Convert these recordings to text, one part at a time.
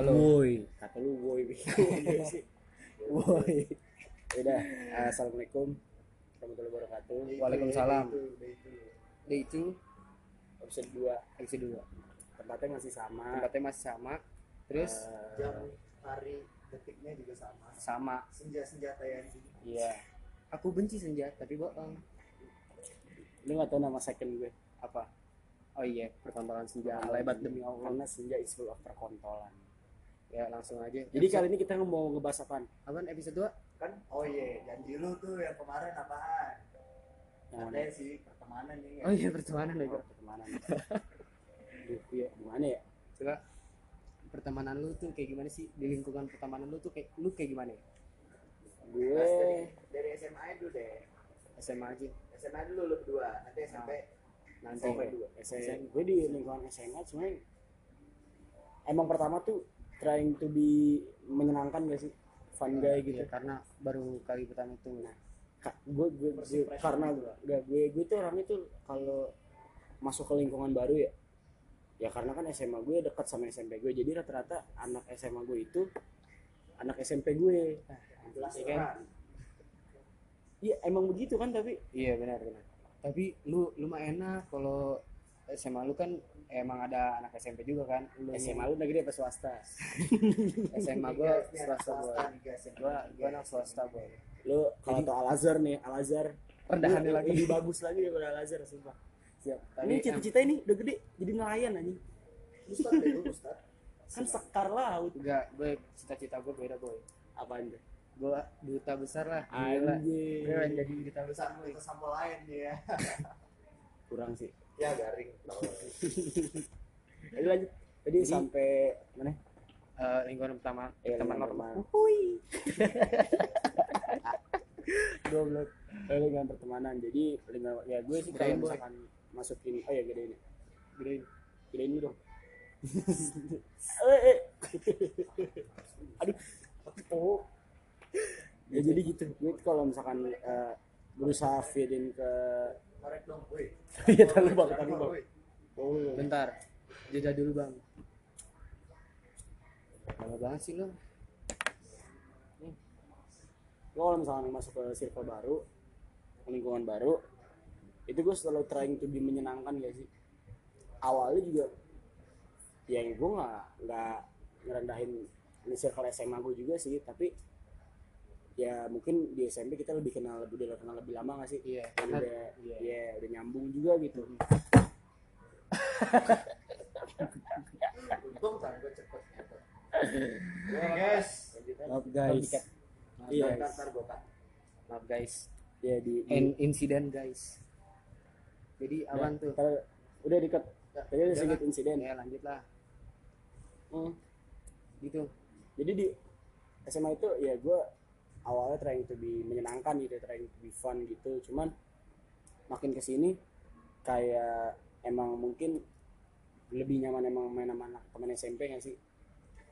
Halo. Woi, kata lu woi. Woi. Udah, assalamualaikum warahmatullahi wabarakatuh. Waalaikumsalam. Day itu Episode 2 episode 2. tempatnya masih sama. Tempatnya masih sama. Terus Eh, Jam hari detiknya juga sama. sama. Senja-senja TNI. Iya. Aku benci senja tapi bohong. Lu gak tau nama second gue Apa? Oh iya, perkontolan senja. Lebat demi Allah. Karena senja is full of perkontolan. Ya langsung aja. Jadi kali ini kita mau ngebahas apaan? Apaan episode 2? Kan, oh iya, janji lu tuh yang kemarin apaan? Yang mana? Katanya sih pertemanan nih. Oh iya, pertemanan ya. Oh, pertemanan. Aduh, iya, gimana ya? Coba pertemanan lu tuh kayak gimana sih? Di lingkungan pertemanan lu tuh kayak lu kayak gimana ya? Gue dari, dari SMA dulu deh. SMA aja. SMA dulu lu berdua, nanti SMP. Nanti. SMP dua. SMA, gue di lingkungan SMA sebenarnya emang pertama tuh trying to be menyenangkan gak sih fun guy gitu Iya, karena baru kali pertama itu. Nah, Ka- gue gue, gue karena gitu. gak gue gue tuh orangnya tuh kalau masuk ke lingkungan baru ya ya karena kan SMA gue dekat sama SMP gue jadi rata-rata anak SMA gue itu anak SMP gue Jelas Iya kan? kan? iya emang begitu kan tapi Iya benar benar. Tapi lu lu mah enak kalau SMA lu kan emang ada anak SMP juga kan. Lu SMA lu negeri apa swasta SMA gua swasta gua. Gua gua anak swasta boy. lu kalau tau Al Azhar nih Al Azhar Rendahannya lu lagi. lebih bagus lagi daripada Al Azhar sumpah Siap. ini cita-cita ini udah gede jadi nelayan Ustad. kan sekar laut enggak gue cita-cita gue beda boy. apaan tuh Gue duta besar lah. Gila. anjing Gue jadi duta besar itu sama lain dia. kurang sih Ya garing. Jadi lanjut. Tadi Jadi- sampai mana? Eh, lingkungan pertama Eh, teman normal. Goblok. Eh, lingkungan pertemanan. Jadi lingkungan ya gue sih kalau misalkan masuk ini, oh ya gedein. Gedein. Gedein dulu dong. eh. Aduh. Oh. Ya jadi gitu. Gue kalau misalkan eh, berusaha feedin ke Korek dong, woi. Iya, tahu bang, bang. Bentar. Jeda dulu bang. Lama banget sih lo. gue kalau misalkan masuk ke circle baru lingkungan baru itu gue selalu trying to be menyenangkan gak sih awalnya juga ya gue nggak nggak ngerendahin di circle SMA gue juga sih tapi ya mungkin di SMP kita lebih kenal lebih udah kenal lebih lama gak sih Iya. Karena- udah iya. ya udah nyambung juga gitu Untung gue cepet gitu. Guys, lanjutan. maaf Guys. Iya. Maaf guys. ya di, di And insiden guys. Jadi Ya, awan tuh. ntar- udah dikat tadi ada sedikit insiden Ya lanjut lah. Hmm. Gitu. jadi di SMA itu ya gue awalnya trying to be menyenangkan gitu trying to be fun gitu. Cuman makin ke sini kayak emang mungkin lebih nyaman emang main sama anak teman SMP nggak sih?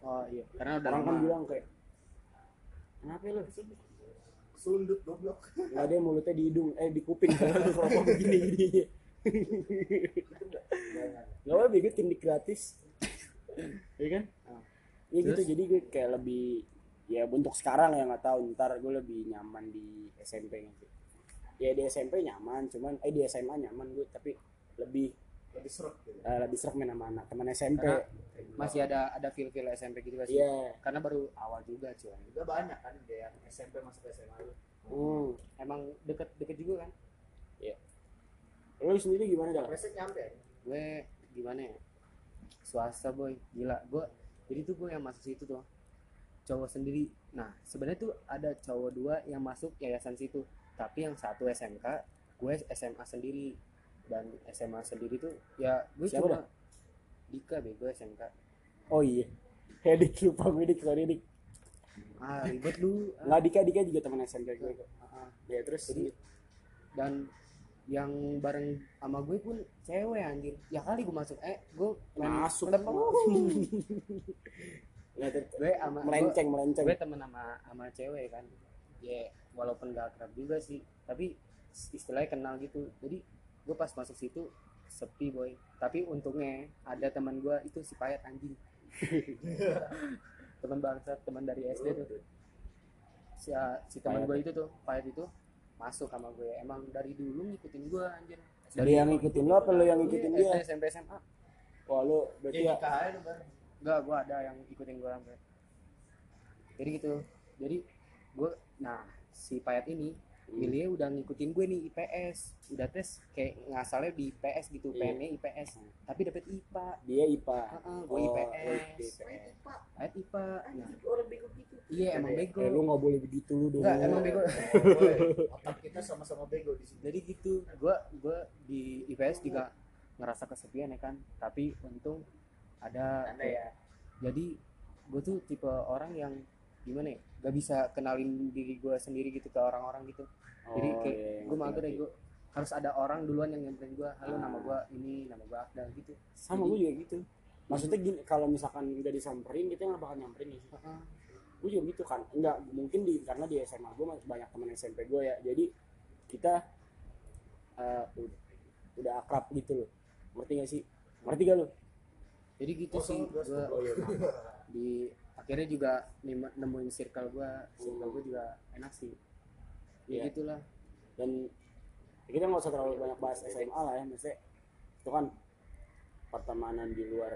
Oh iya. Karena udah orang kan bilang kayak kenapa lu? Sundut goblok. nggak ada mulutnya di hidung eh di kuping. Kalau begini gini nggak apa bego tindik gratis. Ya kan? Ah. ya gitu jadi gue kayak lebih ya untuk sekarang ya nggak tahu ntar gue lebih nyaman di SMP gitu ya di SMP nyaman cuman eh di SMA nyaman gue tapi lebih Lebih seruk gitu. eh, lebih serak main sama anak teman SMP Karena Masih ada ada feel feel SMP gitu sih? iya Karena baru awal juga cuy. Juga banyak kan dia yang SMP masuk SMA lu. hmm. Emang deket deket juga kan? lo sendiri gimana dah Resek nyampe. Gue gimana ya? Swasta boy, gila. Gue jadi tuh gue yang masuk situ tuh cowok sendiri. Nah sebenarnya tuh ada cowok dua yang masuk yayasan situ. Tapi yang satu SMK, gue SMA sendiri. Dan SMA sendiri tuh ya gue Siapa cuma? Dika bego SMK. oh iya. Hedik lupa gue dik. Sorry dik. Ah ribet lu. Ah, nggak Dika Dika juga teman SMP gue. Ah, ya terus? Jadi dan yang bareng sama gue pun cewek anjir. Ya kali gue masuk. Eh gue masuk Ya, ter- gue sama melenceng melenceng. gue temen sama sama cewek kan. Ya walaupun gak akrab juga sih. Tapi istilahnya kenal gitu. Jadi gue pas masuk situ sepi boy. Tapi untungnya ada teman gue itu si payat anjing. Teman bangsa teman dari SD tuh. Si, si teman gue itu tuh payet itu masuk sama gue. Emang dari dulu ngikutin gue anjir Dari yang ngikutin lo apa lo yang ngikutin Iya, dia? SMP SMA Wah lo berarti Jadi ya enggak gue ada yang ikutin gue sampai jadi gitu jadi gue nah si payet ini Hmm. milihnya udah ngikutin gue nih IPS udah tes kayak ngasalnya di IPS gitu Iya. pengennya IPS tapi dapet IPA dia IPA. Heeh, gue Oh, IPS. Payet IPA nah Orang bego gitu. iya emang bego Eh, lu nggak boleh begitu lu dong. enggak emang bego Otak kita sama-sama bego di sini. jadi gitu gue gue di IPS juga ngerasa kesepian ya kan tapi untung ada Anda ya. jadi gue tuh tipe orang yang gimana ya gak bisa kenalin diri gue sendiri gitu ke orang-orang gitu jadi Oh, kayak iya, gue ngerti, mager ya gue harus ada orang duluan yang nyamperin gue halo Ah. nama gue ini nama gue Akdal gitu Sama gue juga gitu. Maksudnya gini, kalau misalkan nggak disamperin kita nggak bakal nyamperin ya. Heeh. Gue juga gitu kan. Enggak mungkin di karena di SMA gue banyak teman SMP gue ya. Jadi kita eh, ud- udah akrab gitu loh. Ngerti gak sih? Ngerti gak lo? Jadi gitu sih gue Oh iya. di akhirnya juga nemuin circle gue circle gue juga enak sih. Ya Iya. gitulah. Dan ya kita nggak usah terlalu banyak bahas SMA lah ya maksudnya itu kan pertemanan di luar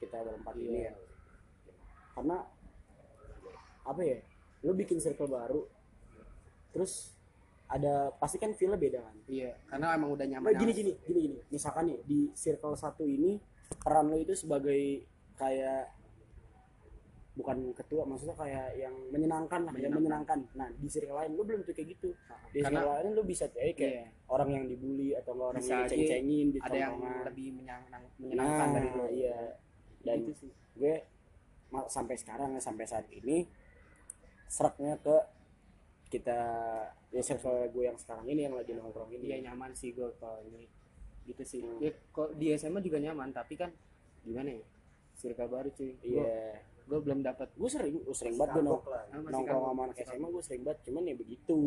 kita berempat ini Iya. ya. Karena apa ya lu bikin circle baru terus ada pasti kan feelnya beda kan? Iya karena emang udah nyaman nah, gini gini gini gini. Misalkan nih di circle satu ini peran lo itu sebagai kayak bukan ketua maksudnya kayak yang menyenangkan lah yang menyenangkan. nah di circle lain lo belum tuh kayak gitu. Di karena circle lain lo bisa eh, kayak iya, orang yang dibully atau nggak orang Bisa yang ceng-cengin di ada yang lebih menyenang, menyenangkan nah, dari lo iya. Dan gitu sih. gue sampai sekarang ya sampai saat ini seraknya ke kita ya circle gue yang sekarang ini yang lagi nongkrong dia ini nyaman sih gue kalau ini gitu sih. Hmm. ya kok di SMA juga nyaman tapi kan gimana ya circle baru cuy. Gue iya gue belum dapat gue sering gue sering banget gue nong- nongkrong sama anak SMA gue sering banget cuman ya begitu.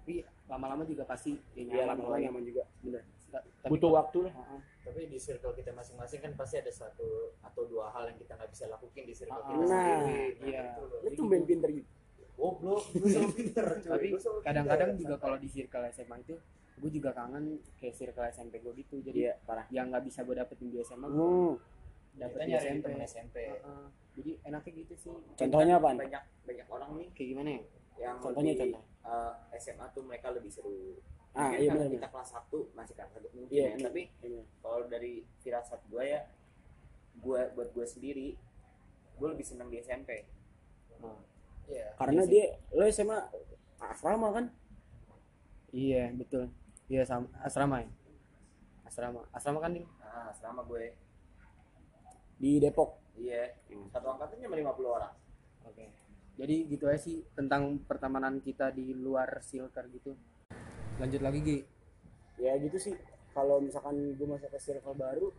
Tapi lama-lama juga pasti ya ya nyaman lama-lama nyaman juga. Bener. Ta- tapi butuh waktu lah. Heeh. Tapi di circle kita masing-masing kan pasti ada satu atau dua hal yang kita nggak bisa lakuin di circle Ah, kita nah, sendiri. iya. itu loh. lu tuh main pinter gitu. Goblok, lu selalu pinter cuy. tapi kadang-kadang juga kalau di circle SMA itu gue juga kangen kayak circle SMP gue gitu. Jadi iya. parah. Yang nggak bisa gue dapetin di SMA gue hmm. dapet di SMP SMP. Heeh. jadi enaknya gitu sih. Contohnya apa Banyak banyak orang nih. Kayak gimana ya? Yang Contohnya, lebih, contoh. eh, SMA tuh mereka lebih seru. ah Mungkin iya bener kita kelas 1 masih kelas 1 mungkin Iya, ya. iya. Tapi bener kalau dari firasat gue ya gue buat gue sendiri gue lebih senang di SMP Nah, iya. Karena Iya dia lo SMA asrama kan? Iya betul iya sama asrama ya? Asrama. Asrama kan nih nah selama gue. Di Depok? Iya. Hmm. satu angkatan cuma 50 orang. Oke. Jadi gitu aja sih tentang pertemanan kita di luar silker gitu. Lanjut lagi Gi. ya gitu sih. Kalau misalkan gue masuk ke circle baru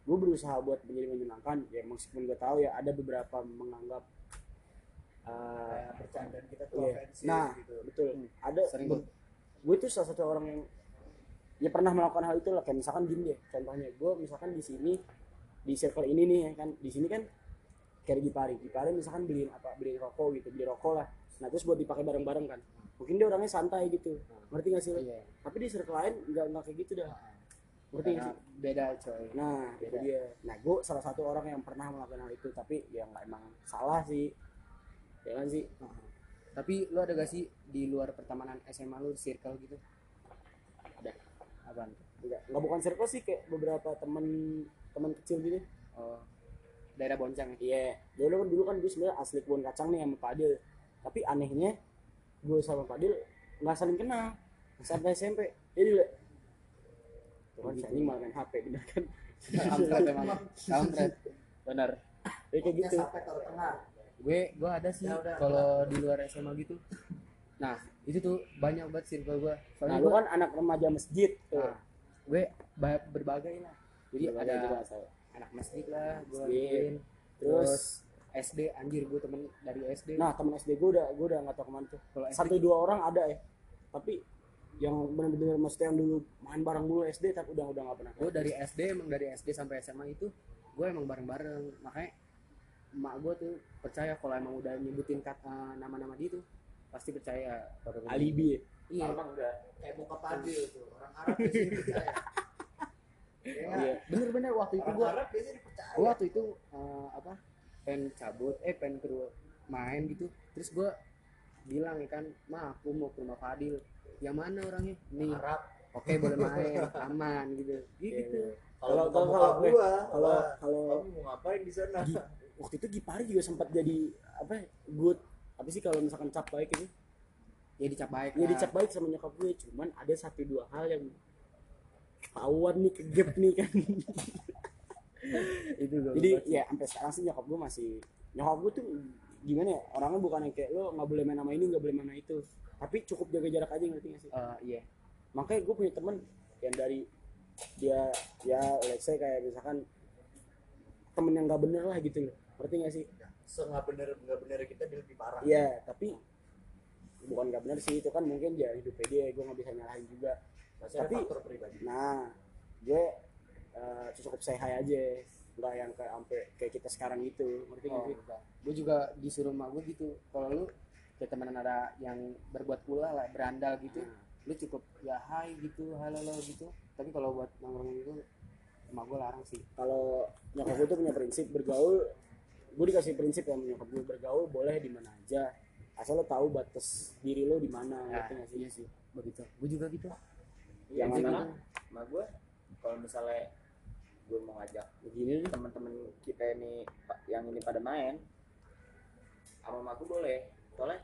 gue berusaha buat menjadi menyenangkan. Ya meskipun gue tahu ya ada beberapa menganggap uh, kayak bercandaan kita tuh iya. nah gitu. betul. Ada Sering gue tuh salah satu orang yang ya pernah melakukan hal itu lah. Kayak misalkan gini deh contohnya. Gue misalkan di sini di circle ini nih ya kan. Di sini kan kayak di Gipari Gipari misalkan beliin apa beliin rokok gitu beli rokok lah. Nah terus buat dipakai bareng-bareng kan. Mungkin dia orangnya santai gitu. Ngerti gak sih? Iya. tapi di circle lain nggak nggak kayak gitu dah. Ngerti gak Karena sih? beda coy. nah Beda. dia. Nah gue salah satu orang yang pernah melakukan hal itu tapi ya nggak emang salah sih. Ya kan sih? Heeh. Tapi lu ada gak sih di luar pertemanan SMA lu circle gitu? Ada. Apaan? nggak nggak bukan circle sih kayak beberapa teman teman kecil gitu Oh. Daerah Boncang ya. iya dulu kan dulu kan gue sebenarnya asli kebun kacang nih sama Padil tapi anehnya gue sama Padil nggak saling kenal sampai SMP jadi lah tuh kan Gitu. saya malah main HP bener kan Kampret emang. Kampret. Bener. ya kayak gitu sampai taruh tengah Gue gue ada sih Ya kalau di luar SMA gitu. Nah, itu tuh banyak banget circle gue. nah Soalnya lu gua- kan anak remaja masjid tuh Nah, gue ba- berbagai lah. Jadi Berbagai ada juga saya. anak masjid lah, gue terus Terus SD anjir gue temen dari SD. nah temen SD gue udah gue udah nggak tahu ke mana tuh kalau SD satu dua orang ada ya tapi yang benar-benar maksudnya yang dulu main bareng dulu SD tapi udah udah nggak pernah gue dari SD emang dari SD sampai SMA itu gue emang bareng-bareng makanya emak gue tuh percaya kalau emang udah nyebutin kata nama-nama dia tuh pasti percaya. Kalau alibi. Ya iya. Emang enggak. kayak muka Fadil tuh orang Arab biasanya percaya. Ya iya. Bener-bener waktu itu orang gue Arab biasanya dipercaya. gue waktu itu eh, apa pengen cabut eh pengen ke rumah- main gitu. Terus gue bilang ya kan ma aku mau ke rumah Fadil. Yang mana orangnya? Nih. Arab. Oke boleh main aman gitu. Iya, gitu. iya. kalau Kalau- kalau- gua kalau wah, kalau kamu mau ngapain di sana waktu itu Gipari juga sempat jadi apa ya, good. Apa sih kalau misalkan cap baik itu? Ya dicap baik ya dicap baik sama nyokap gue cuman ada satu dua hal yang ketahuan nih ke gap nih kan. Itu gue jadi ya sampai sekarang sih nyokap gue masih nyokap gue tuh gimana ya orangnya bukan yang kayak lo nggak boleh main sama ini nggak boleh main sama itu. Tapi cukup jaga jarak aja ngerti gak sih? Eh, iya. Makanya gue punya temen yang dari dia ya let's say kayak misalkan temen yang nggak bener lah gitu loh ngerti gak sih? So nggak bener nggak bener kita dia lebih parah. Iya, tapi bukan nggak benar sih itu kan mungkin dia hidupnya dia, gue nggak bisa nyalahin juga. Ada Tapi- faktor pribadi. Nah, gue eh, cukup hi aja, nggak yang kayak sampai kayak kita sekarang gitu, ngerti nggak oh, sih? gue juga disuruh emak gue gitu kalau lu kayak temenan ada yang berbuat pula lah berandal gitu Nah, lu cukup ya hai gitu halo halo gitu. Tapi kalau buat nongkrong itu emak gue larang sih. Kalau nyokap gue tuh punya prinsip bergaul, gue dikasih prinsip ya sama nyokap gue bergaul boleh di mana aja, asal lo tahu batas diri lo di mana, nah, ngerti sih? iya sih begitu gue juga gitu Iya, Yang mana? sama gue kalau misalnya gue mau ngajak Begini teman-teman kita ini yang ini pada main sama emak gue boleh soalnya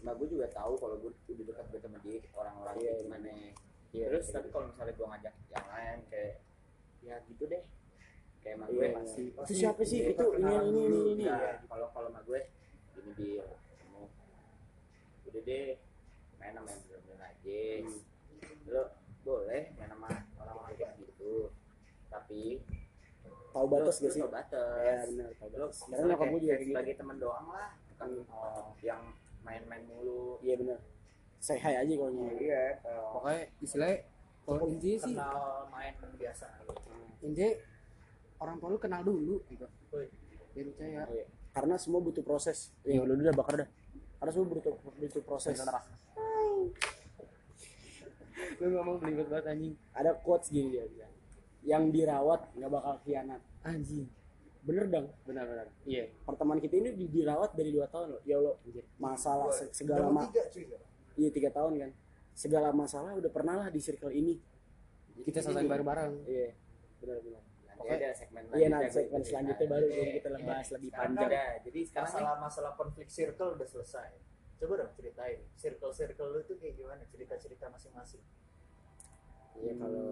emak gue juga tahu kalau gue udah dekat gue sama dia orang-orang iya. gimana Iya, terus iya. tapi kalau misalnya gue ngajak yang lain kayak ya gitu deh kayak emak Iya, gue iya. pasti Itu siapa sih? Itu ini ini ini ini. Iya, kalau kalau emak gue ini dia ketemu udah deh main sama yang bener-bener aja lo boleh main sama orang-orang kayak gitu tapi Tahu batas gak sih? tahu batas Iya benar, tahu batas. Karena nyokap gue juga kayak gitu. sebagai teman doang lah bukan oh, yang main-main mulu Iya benar. Say hi aja kalau nyokap. iya pokoknya istilahnya kalau intinya sih kenal main biasa gitu. intinya orang tua lu kenal dulu gitu biar percaya Iya. Karena semua butuh proses. Iya, lu udah bakar dah. Karena semua butuh butuh proses. lu ngomong belibet banget anjing Ada quotes gini dia bilang. Yang dirawat nggak bakal khianat. anjing Bener dong. benar-benar iya Pertemanan kita ini di- dirawat dari dua tahun loh. Ya Allah, masalah se- segala ma iya tiga tahun kan. Segala masalah udah pernah lah di circle ini. kita selesai bareng-bareng Iya, benar-benar. Nanti ada segmen Iya, nanti lanjutnya segmen gitu. selanjutnya baru Iya, kita iya. bahas lebih panjang. ada jadi sekarang nih, masalah masalah konflik circle udah selesai coba dong ceritain circle circle lu tuh kayak gimana cerita cerita masing-masing Iya kalau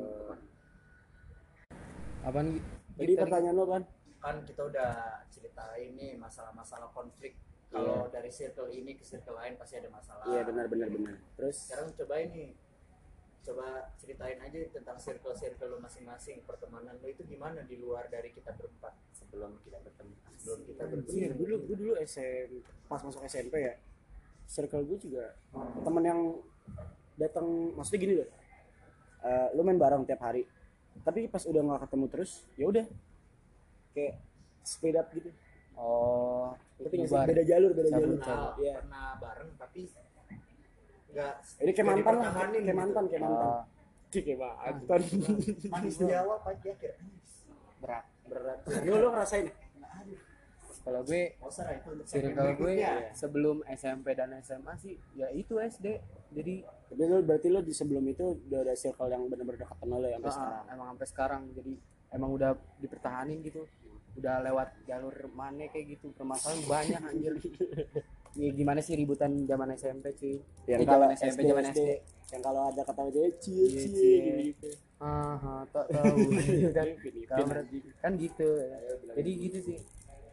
apaan Gi? Jadi pertanyaan lo kan? kan kita udah ceritain nih masalah-masalah konflik kalau dari circle ini ke circle lain pasti ada masalah Iya benar benar benar. Terus sekarang cobain nih coba ceritain aja tentang circle circle lu masing-masing pertemanan lu itu gimana di luar dari kita berempat sebelum kita bertemu sebelum kita Iya, bertemu dulu gue dulu SM pas masuk SMP ya. Circle gue juga teman yang datang maksudnya gini loh. Eh, lu main bareng tiap hari. Tapi pas udah nggak ketemu terus, ya udah kayak speed up gitu. oh Tapi beda jalur, beda jalur. pernah, Iya. pernah bareng tapi nggak Ini kayak mantan lah, kayak gitu. mantan, kayak mantan. Oh, Cik, kayak mantan. manis di awal pahit di akhir berat berat Lu lu ngerasain? ya? kalau gue circle segmen gue berikutnya. sebelum SMP dan SMA sih ya itu SD jadi Tapi lu berarti lu di sebelum itu udah ada circle yang benar-benar dekat sama lu ya sampai ah, sekarang. emang sampai sekarang jadi emang udah dipertahanin gitu udah lewat jalur mana kayak gitu permasalahan banyak anjir ya, gimana sih ributan zaman SMP cuy? Yang Eh, kalau SMP zaman SD, SD yang kalau ada kata cewek cie Iya, cie cie. gitu gitu ah tak tahu. Kan Kalau menurut- kan gitu. Jadi gitu sih.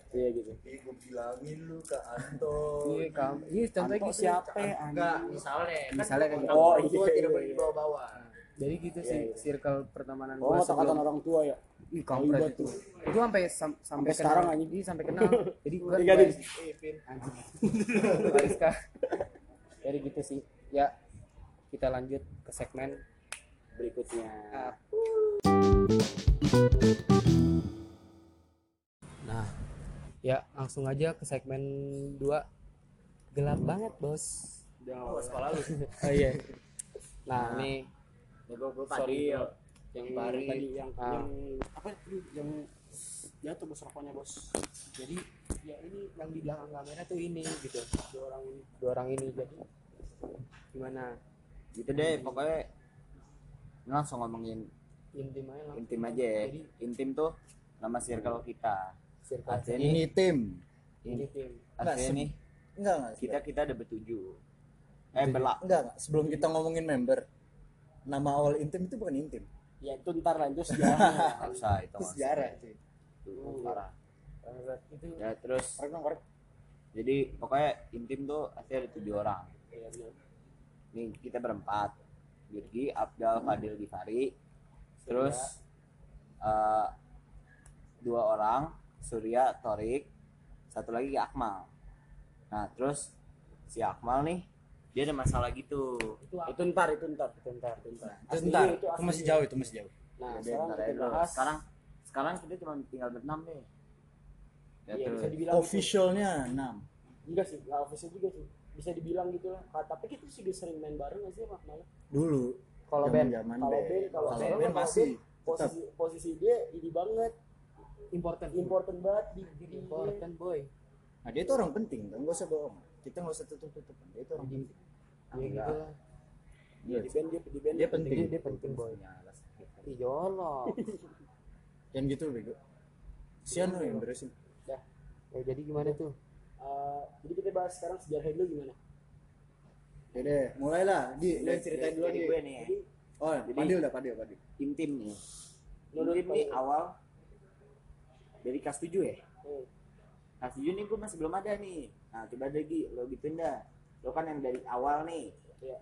Iya gitu. Ih, gue bilangin lu ke Anto. Iya kamu iya contohnya gitu. siapa ya? Enggak misalnya. Kan Misalnya kan gitu. orang Oh, tua iya, tidak iya, boleh iya. dibawa-bawa jadi gitu Iya, sih iya. circle pertemanan oh gua kata-kata sebelum orang tua ya Ih, kampret itu. tuh. Itu sampai sam- sampai Sampai sekarang kenal. anjing. Iya, sampai kenal. Jadi gua Tiga nih. eh. Bariska. Jadi gitu sih. Ya, kita lanjut ke segmen berikutnya Ah. nah ya langsung aja ke segmen 2 gelap banget bos Oh, sekolah lu. oh iya nah nih Ya gue gue Sorry, Fadil. Yang Bari. tadi yang Ah. yang apa yang jatuh bos rokoknya bos jadi ya ini yang di belakang kamera tuh ini gitu dua orang ini dua orang ini jadi gimana Gitu deh pokoknya ini langsung ngomongin intim aja langsung. intim aja ya. jadi Intim tuh nama circle kita. circle Artinya ini tim ini tim artinya Enggak, nih enggak enggak kita kita ada bertujuh. Eh belak. enggak enggak sebelum kita ngomongin member nama awal intim itu bukan intim ya itu ntar lah itu usah itu. sejarah cuy Itu parah. itu Ya terus korek dong korek jadi pokoknya intim tuh pasti ada tujuh orang. Iya. Nih kita berempat. Yurgi, Abdal, Fadil, Gifari. Terus eh, dua orang, Surya, Torik, satu lagi Akmal. Nah terus si Akmal nih dia ada masalah gitu. itu itu ntar itu ntar itu ntar itu ntar. Itu Aslinya itu itu masih jauh itu masih jauh. Nah Jadi sekarang ntar kita aja bahas. Sekarang sekarang kita cuma tinggal berenam deh. Ya Iya, terus. bisa dibilang gitu. officialnya 6 enggak sih nggak official juga sih. Bisa dibilang gitu lah. Tapi kita juga sering main bareng nggak sih mak? Malah dulu. Kalau zaman kalau band band kalau band, tetap. posisi posisi dia ini banget. Important. Important banget di dia important boy. Nah dia itu orang penting kan? Gak usah bohong. Kita nggak usah tutup tutupan dia itu orang penting ya gitu lah. Iya, di band dia di band dia penting dia, dia penting boy ijolo jangan gitu bego. Sian lo yang beresin. Ya ya jadi gimana tuh? Eh, jadi kita bahas sekarang sejarah dulu gimana? Ya deh mulailah. Di lu ceritain dulu nih. gue nih ya. oh Jadi- padil dah padil padil. Intim nih. Intim nih Pak- awal dari kelas 7 ya. hmm, Kelas 7 nih gue masih belum ada nih. Nah coba deh Gi, lo gituin dah. Lo kan yang dari awal nih. ya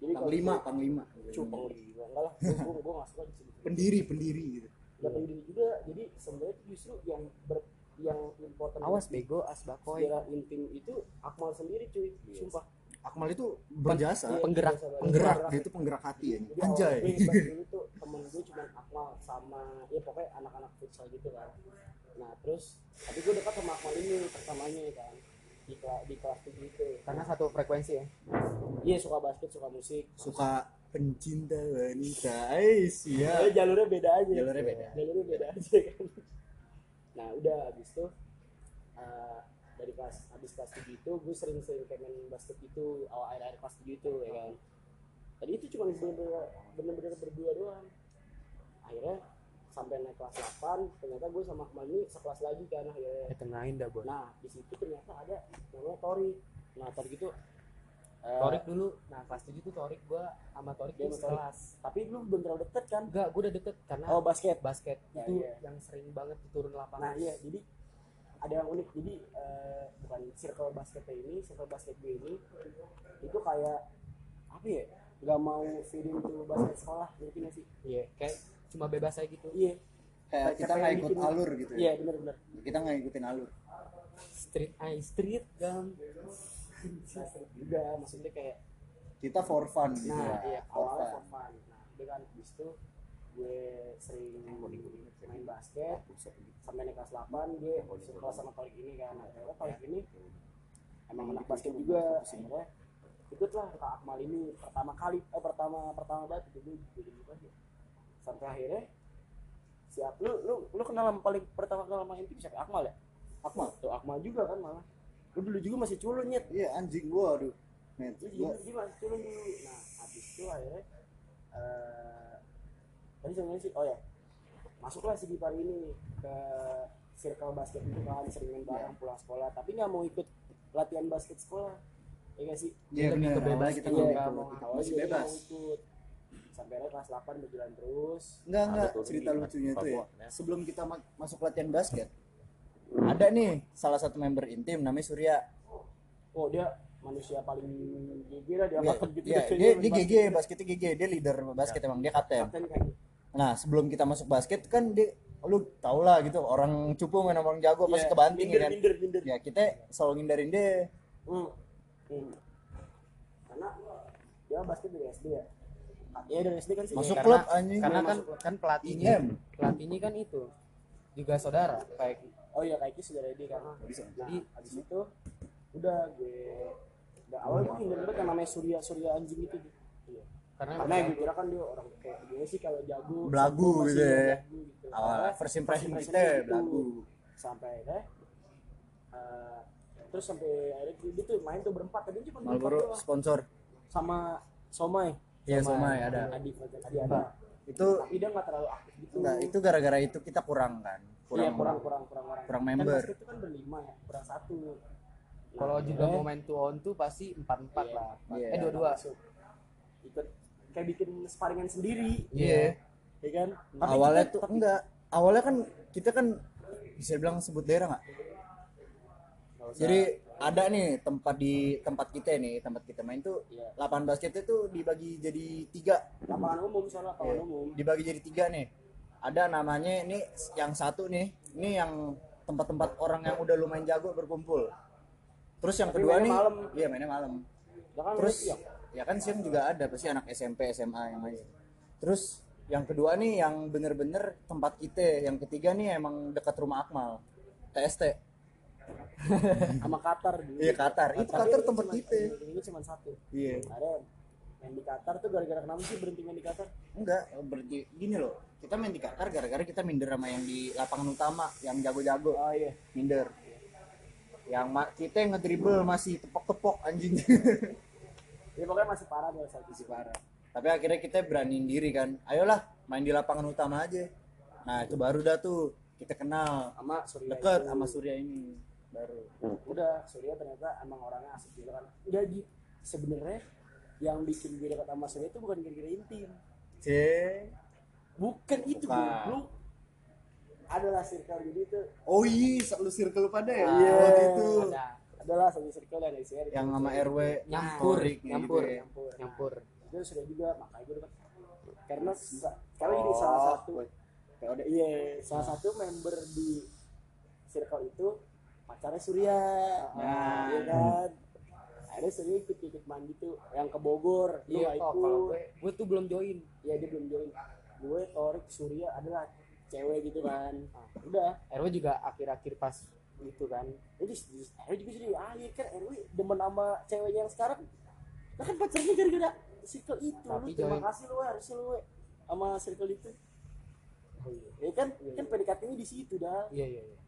jadi kalau panglima itu- panglima. Cupang lima enggak lah gue gue nggak suka disebut pendiri pendiri gitu. Nggak pendiri juga. Jadi sebenarnya itu justru yang ber yang important awas bego asbakoy sejarah intim itu Akmal sendiri cuy. Sumpah. Akmal itu berjasa. Iya, penggerak, berjasa banget. penggerak dia itu penggerak hati ya. Jadi anjay. dulu tuh temen gue cuma Akmal sama ya pokoknya anak-anak futsal gitu kan. Nah terus tapi gue dekat sama Akmal ini pertamanya kan di kelas di kelas tujuh itu karena satu frekuensi ya? Iya suka basket suka musik. Suka pencinta wanita eh Eh, siap jalurnya beda aja. Jalurnya beda. jalurnya beda aja kan. Nah udah habis itu eh, dari kelas habis kelas tujuh itu gue sering-sering kayak main basket itu awal akhir akhir kelas tujuh itu ya kan. Tadi itu cuma bener-bener bener-bener berdua doang. Akhirnya sampai naik kelas 8 ternyata gue sama Akmal ini sekelas lagi kan akhirnya ya tengahin dah boy nah di situ ternyata ada namanya Tori nah Tori itu eh, Torik dulu nah kelas 7 tuh Torik gua sama Torik Dia Torik. sekelas tapi lu belum terlalu deket kan enggak gua udah deket karena oh basket basket Ya, itu iya. yang sering banget turun lapangan Nah iya, jadi ada yang unik. Jadi eh, bukan circle basketnya ini, circle basket gue ini itu kayak apa ya? Gak mau feeding to basket sekolah, ngerti gak sih? iya kayak cuma bebas aja gitu. Iya, kayak kita nggak ikut alur gitu. iya ya benar-benar. kita nggak ikutin alur. Street eye street gam. Juga maksudnya kayak, kita for fun gitu nah ya iya for awalnya fun. for fun. Nah, dia kan di situ gue sering main basket. Sampai naik kelas 8 dia sekolah sama Torik ini kan. Nah, Torik ini emang anak basket juga. Akhirnya ikut lah ke Akmal ini pertama kali. Eh pertama pertama banget. Itu gue jadi lupa sih sampai akhirnya siap lu lu lu kenal sama paling pertama kenal sama intim siapa? Akmal ya? Akmal. Tuh Akmal juga kan malah. Lu dulu juga masih culun nyet. Iya anjing gua aduh. Net lu juga masih culun dulu. Nah habis itu akhirnya eh tadi sebenarnya sih oh ya masuklah si Gipar ini ke circle basket itu kan sering main bareng pulang sekolah. Tapi nggak mau ikut latihan basket sekolah. Ya nggak sih? Iya lebih benar. ke bebas. Kita kita mau ikut sampai akhirnya kelas 8 berjalan terus enggak enggak Ada tuh cerita lucunya tuh ya Papua. sebelum kita ma- masuk latihan basket ada nih salah satu member intim namanya Surya oh dia manusia paling GG lah dia angkatan gitu iya, Kayaknya dia, dia basket. GG basketnya GG dia leader basket emang dia kapten Kapten kan nah sebelum kita masuk basket kan dia lu tau lah gitu orang cupu main orang jago pasti Iya, kebanting ya minder, kan minder, minder. ya kita selalu ngindarin dia Hmm. Hmm. Karena dia basket dari SD ya. Iya dari SD kan sih. Masuk Iya, klub karena, anjing karena Dia kan klub. kan pelatihnya IM. pelatihnya kan itu juga saudara kayak oh iya kayak sudah ready kan bisa jadi abis itu udah gue udah awalnya gue hindar banget yang namanya surya surya anjing itu iya. karena karena gue kira kan dia orang kayak gue sih kalau jago Belagu gitu ya. gitu. awal first impression kita impression belagu sampai akhirnya eh, terus sampai akhirnya dia tuh main tuh berempat tadi cuma doang. sponsor sama Somai Iya Somai ada. Adi Adi ada. Itu tapi dia nggak terlalu aktif gitu. Enggak itu gara-gara itu kita kurang kan? Kurang kurang kurang kurang kurang. orang kurang kan member. basket itu kan berlima ya kurang satu. Nah, kalau juga mau main two on two pasti empat empat Iya. lah. Iya. eh dua dua ikut kayak bikin sparingan sendiri. Iya. Ya kan? Tapi awalnya kita- tuh tapi- enggak. Awalnya kan kita kan bisa bilang sebut daerah nggak? Jadi ada nih tempat di tempat kita nih tempat kita main tuh Iya. lapangan basket itu dibagi jadi tiga lapangan umum soalnya lapangan Iya. umum dibagi jadi tiga nih ada namanya ini yang satu nih ini yang tempat-tempat orang yang udah lumayan jago berkumpul terus yang Tapi kedua nih malam. iya mainnya malam kan terus iya. ya kan siang juga ada pasti anak SMP SMA yang main terus yang kedua nih yang bener-bener tempat kita yang ketiga nih emang dekat rumah Akmal TST sama Qatar dulu. Iya Qatar. Itu Qatar tempat kita ini cuma satu. Iya. Ada yang di Qatar tuh gara-gara kenapa sih berhenti main di Qatar? Enggak. Berarti gini loh. Kita main di Qatar gara-gara kita minder sama yang di lapangan utama yang jago-jago. Oh iya. Minder. Yang ma- kita yang ngedribble masih tepok-tepok anjing. Ya pokoknya masih parah deh saat masih parah. Tapi akhirnya kita beraniin diri kan. Ayolah main di lapangan utama aja. Nah itu baru dah tuh. Kita kenal. Sama Surya deket itu. sama Surya ini baru. Udah Surya ternyata emang orangnya asik juga kan. Udah Ji. sebenarnya yang bikin gue dekat sama Surya itu bukan gara-gara intim. C bukan itu Bukan. goblok adalah circle jadi itu. Oh iya lu circle pada ya? Iya. oh gitu. Ada. Adalah satu circle dan ICR yang sama RW Nyampur, Torik, gitu nyampur. ya. nyampur. Nyampur. Itu sudah juga makanya gue dekat karena karena ini Oh, salah satu POD. iya salah satu member di circle itu pacarnya Surya. Nah. iya kan? Akhirnya Surya ikut ikut main gitu. Yang ke Bogor lu iya oh ikut. kalau gue gue tuh belum join. Ya dia belum join. Gue Torik Surya adalah cewek gitu kan. Ah, udah RW juga akhir-akhir pas gitu kan. Jadi RW juga jadi ah iya kan RW demen sama ceweknya yang sekarang. Nah kan pacarnya gara-gara circle itu. Tapi lu terima join. kasih lu harusnya lu we, sama circle itu. Ya kan? Kan PDKT-nya di situ dah. Iya iya iya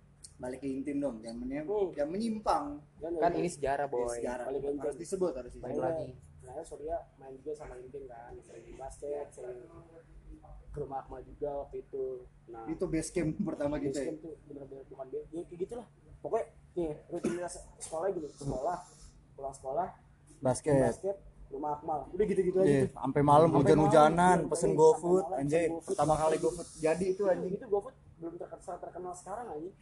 balik ke intim dong yang, menye- Hmm. yang menyimpang. Kan ini sejarah boy. sejarah Balik intim. harus disebut harus Balik disebut lagi. nah Surya main juga sama Intim kan sering di basket sering ke rumah Akmal juga waktu itu. Nah itu base camp pertama kita ya. basecamp tuh bener-bener bukan dia ya kayak gitulah. Pokoknya nih rutinitas sekolah gitu. Sekolah pulang sekolah basket. basket rumah Akmal. Udah gitu-gitu aja Iya, sampai malam hujan-hujanan pesen iya, GoFood GoFood. pertama kali GoFood. Jadi itu anjing. itu GoFood belum terkenal terkenal sekarang aja Iya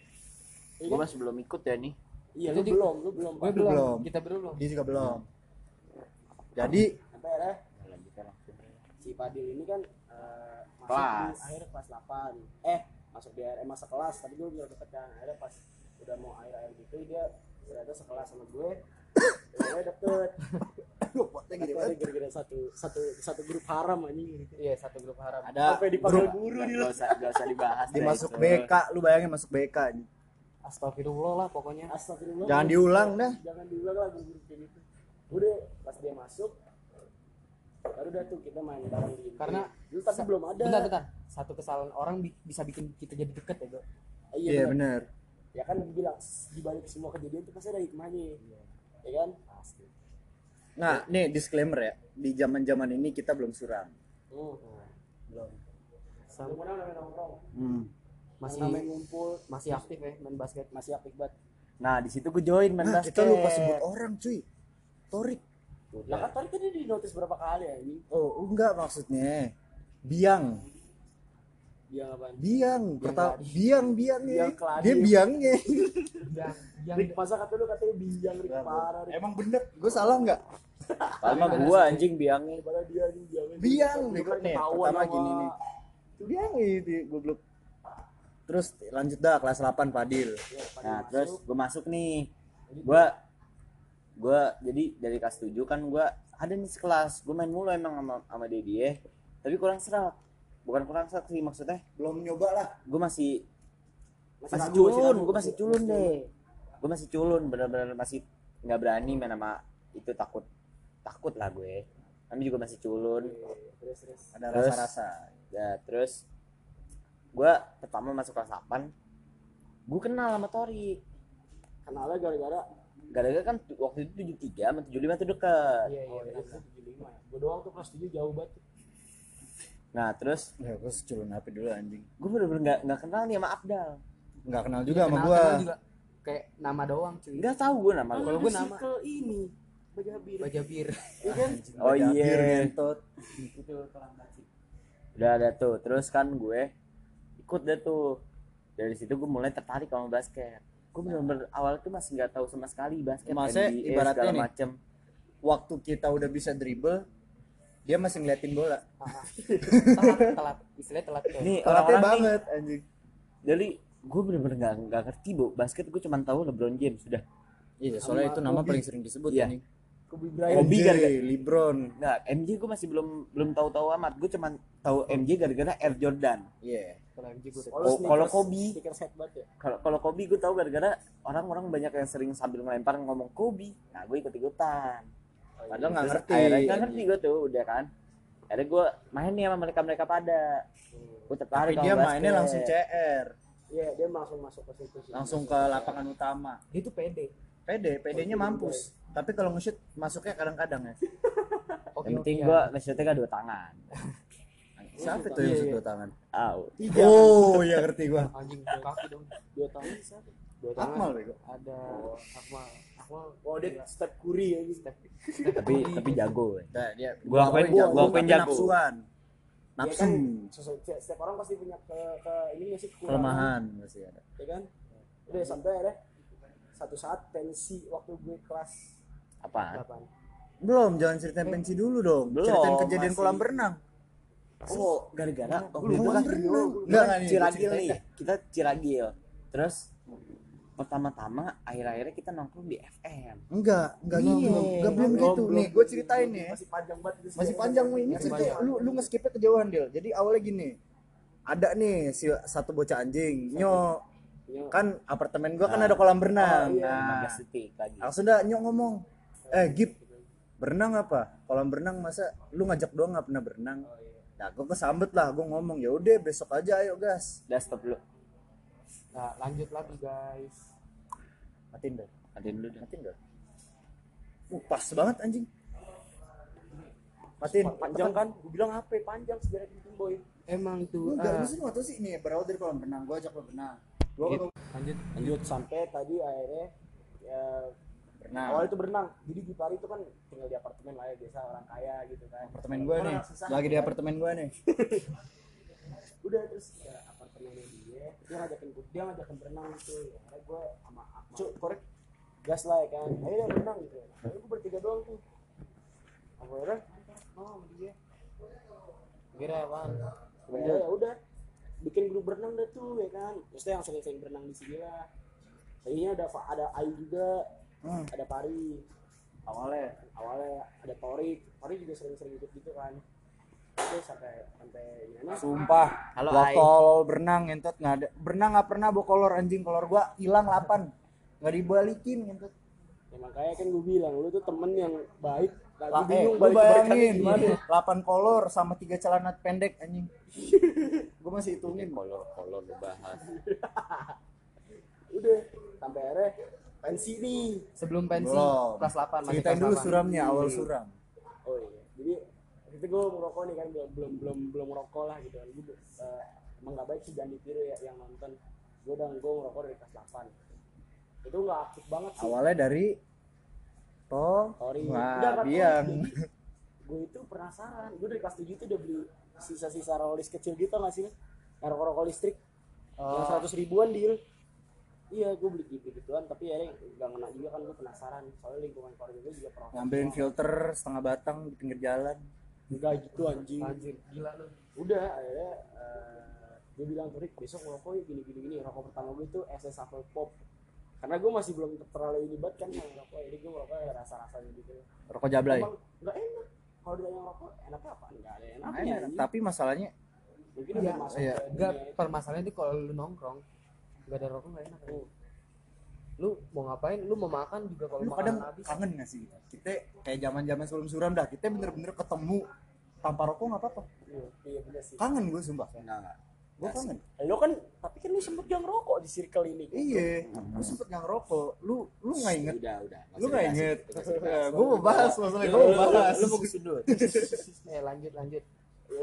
Gue kan? masih belum ikut ya nih. iya lu belum lu belum gue belum. belum. kita belum dia juga belum jadi Lanjutkan langsung. si Padil ini kan eh, masuk Kelas. di akhir kelas 8 eh masuk di eh, masa kelas tapi gue bilang deket kan akhirnya pas udah mau akhir akhir gitu dia ternyata sekelas sama gue gue deket potnya gini ada gara-gara satu satu satu grup haram anjing gitu. iya satu grup haram ada sampai dipanggil grup guru Gak, nih gak usah, gak usah dibahas. dia masuk. BK lu bayangin masuk BK anjing. Astagfirullah lah pokoknya Astagfirullah. jangan diulang dah Jangan diulang lah kayak gitu. Udah pas dia masuk baru dah tuh kita main bareng di Karena dulu tapi belum ada. bentar bentar satu kesalahan orang bi- bisa bikin kita jadi deket ya bro Iya, iya bener. bener Ya kan dibilang di balik semua kejadian itu pasti ada hikmahnya. Ya kan? Pasti. nah nih disclaimer ya di zaman zaman ini kita belum suram Hmm. belum Belum pernah namanya nongkrong. hmm. Masih namanya ngumpul, masih aktif ya main basket. masih aktif banget. Nah di situ gue join main nah, basket. kita lupa sebut orang cuy. Torik. Lah kan tadi tadi di notice berapa kali ya ini? oh enggak maksudnya. Biang. Dia apaan? Biang pertama Biang Biang Keladi. dia biangnya. Yang yang Rick masa kata lu katanya biang Rick parah Rick. emang bener? Gue salah nggak Sama gue anjing biangnya. Daripada dia nih biangnya. biang nih pertama gini nih. biang itu goblok terus lanjut dah kelas 8 Padil Ya, Nah masuk. terus gue masuk nih. Gue gue jadi dari kelas 7 kan gue ada nih sekelas. Gue main mulu emang sama, sama dia dia. Tapi kurang serak. Bukan kurang serak sih maksudnya. belum nyoba lah Gue masih masih ragu, culun gue masih culun deh gue masih culun bener-bener masih nggak berani main sama itu takut takut lah gue kami juga masih culun terus terus ada rasa-rasa ya terus gue pertama masuk kelas 8 gue kenal sama Tori. Kenalnya gara-gara? Gara-gara kan tu- waktu itu 73 sama 75 tuh deket. Iya oh iya iya tujuh lima ya. Gue doang tuh kelas tujuh jauh banget. Nah terus? Ya gue seculun HP dulu anjing. Gue bener-bener nggak nggak kenal nih sama Abdal. Nggak kenal juga sama gua. kenal juga. Kayak nama doang cuy. Nggak tahu gue nama Kalau gue nama. Ke ini Bajabir baja bir iya kan? Oh Bajabir, iya. Itu sih udah ada tuh. Terus kan gue ikut deh tuh. Dari situ gue mulai tertarik sama basket. Gue bener-bener awal tuh masih nggak tahu sama sekali basket NBA, ibaratnya segala nih, macem. waktu kita udah bisa dribble dia masih ngeliatin bola. Telat telat. Istilahnya telat tuh. Nih orang-orang nih. banget anjing. Jadi gue bener-bener nggak nggak ngerti bu. Basket gue cuma tahu LeBron James sudah. Iya soalnya Sama itu nama Kobe. paling sering disebut Iya. anjing. Kobe Bryant. Kobe gara-gara- LeBron. Nggak MJ gue masih belum belum tahu-tahu amat. Gue cuma tahu MJ gara-gara Air Jordan. Iya kalau MJ gue Oh, Oh, kalau Kobe. ya. Kalau kalau Kobe gue tahu gara-gara orang-orang banyak yang sering sambil ngelempar ngomong Kobe. Nah gue ikut-ikutan. Padahal nggak ngerti. akhirnya nggak ngerti gue tuh udah kan. Akhirnya gue main nih sama mereka mereka pada gue tertarik dia basket. mainnya langsung CR iya dia langsung masuk ke situ sih. Langsung ke lapangan utama. Dia tuh pede. Pede pedenya mampus. Tapi kalau nge-shoot masuknya kadang-kadang ya. Oke yang penting gue nge-shootnya kan dua tangan siapa Iya, tuh yang iya. dua tangan? Aw. tiga. Oh iya ngerti gua. Anjing dua kaki dong. Dua tangan siapa? Dua Akmal bego. Ada Akmal. Akmal oh dia step Curry ya gitu tapi tapi jago. Nah, dia Gua akuin gua- jago, gua akuin jago. nafsuan. Ya nafsu kan, sesu- setiap orang pasti punya ke, ke ini sih? Kekurangan, kelemahan masih ada. Ya kan? Udah sampai ada satu saat pensi waktu gue kelas apa belum jangan ceritain pensi dulu dong. Belum, ceritain kejadian kolam berenang oh gara-gara waktu Lu itu kolam kan berenang Enggak, enggak nih Ciragil nih kita Ciragil terus pertama-tama akhir-akhirnya kita nongkrong di FM enggak enggak Iya. belum enggak belum Belum, gitu belum. nih gue ceritain nih ya. masih panjang banget gitu masih sih. panjang nih ini cerita lu lu nge-skipnya kejauhan Dil jadi awalnya gini ada nih si satu bocah anjing nyo Iya. kan apartemen gua kan Ah. ada kolam berenang Oh, iya. nah 15 detik lagi langsung dah nyok ngomong eh Gip berenang apa kolam berenang masa lu ngajak doang nggak pernah berenang nah gue kesambet lah gue ngomong ya udah besok aja ayo gas. Udah stop dulu. Nah lanjut lagi guys. Matiin deh matiin dulu dah matiin deh uh, pas banget anjing. Matiin. Panjang kan? Gue bilang apa panjang sejarah gitu boy. Emang tuh enggak ah, lu sih sih ini berawal dari kolam berenang gue ajak lo berenang Gitu. lanjut. lanjut. Sampai tadi akhirnya ya berenang awal itu berenang. Jadi di Pari itu kan tinggal di apartemen lah ya biasa orang kaya gitu kan. Apartemen gue nih. Orang susah. lagi di apartemen gue nih. Udah terus ke apartemennya dia dia ngajakin gue dia ngajakin berenang gitu. Ya akhirnya gue sama Akmal. Cuk korek. Gas lah ya kan. Ayo deh berenang gitu. Akhirnya gue bertiga doang tuh. Akhirnya? Oh sama dia kira apaan ya ya udah bikin grup berenang dah tuh ya kan. Maksudnya yang sering-sering berenang di sini lah. Kayaknya ada ada Ayu juga Hmm. ada Pari. Awalnya awalnya ada Torik Torik juga sering-sering ikut gitu kan. Terus sampai sampai gimana sumpah Halo, gua berenang ngentot nggak ada. Berenang nggak pernah bawa kolor anjing. Kolor gua hilang 8 nggak dibalikin ngentot. Ya makanya kan gue bilang lu tuh temen yang baik. Lagi Lah, eh, bingung lu balik bayangin 8 kolor sama tiga celana pendek anjing. Gua masih hitungin. Kolor kolor lu bahas. Udah sampai akhirnya pensi nih. Sebelum pensi Belum. kelas 8 masih ceritain kelas dulu 8. suramnya awal suram. Oh iya. Jadi waktu itu gue merokok nih kan belum belum belum belum merokok lah gitu. Kan gue eh, emang gak baik sih jangan ditiru ya yang nonton. Gue udah gue merokok dari kelas 8 itu nggak aktif banget sih. Awalnya dari toh Sorry. wah tahu. biang. gue itu penasaran. Gue dari kelas 7 itu udah beli sisa-sisa rolis kecil gitu nggak sih rokok-rokok listrik. Yang seratus ribuan deal iya gue beli gitu gituan tapi akhirnya gak ngena juga kan gue penasaran. Soalnya lingkungan keluarga gue juga pernah ngambilin filter setengah batang di pinggir jalan. Enggak gitu anjing. Anjir gila lu. Udah akhirnya eh, gue bilang tuh Rick besok ngerokok yuk gini gini. Gini rokok pertama gue itu SS Apple Pop. Karena gue masih belum terlalu ini banget kan sama rokok jadi gue ngerokok ya rasa rasanya gitu. Rokok jablay? Emang nggak enak. Kalau dia yang rokok enak apa? Nggak ada enaknya Enak, anjing. tapi masalahnya mungkin Iya, masuk iya. enggak dunia itu. permasalahan itu kalau lu nongkrong nggak ada rokok nggak enak. Lu mau ngapain? Lu mau makan juga kalau lu kadang habis. kangen gak sih? Kita kayak zaman zaman sebelum suram dah kita bener-bener ketemu. Tanpa rokok nggak apa-apa. Iya bener sih. Kangen gue sumpah. Enggak enggak gue kangen. Lo kan tapi kan lu sempet gak ngerokok di circle ini. Iya gue sempet nggak ngerokok. Lu lu nggak inget? Udah udah. Lu nggak inget? gue mau bahas masalah gue mau bahas. lu mau kesudut eh lanjut lanjut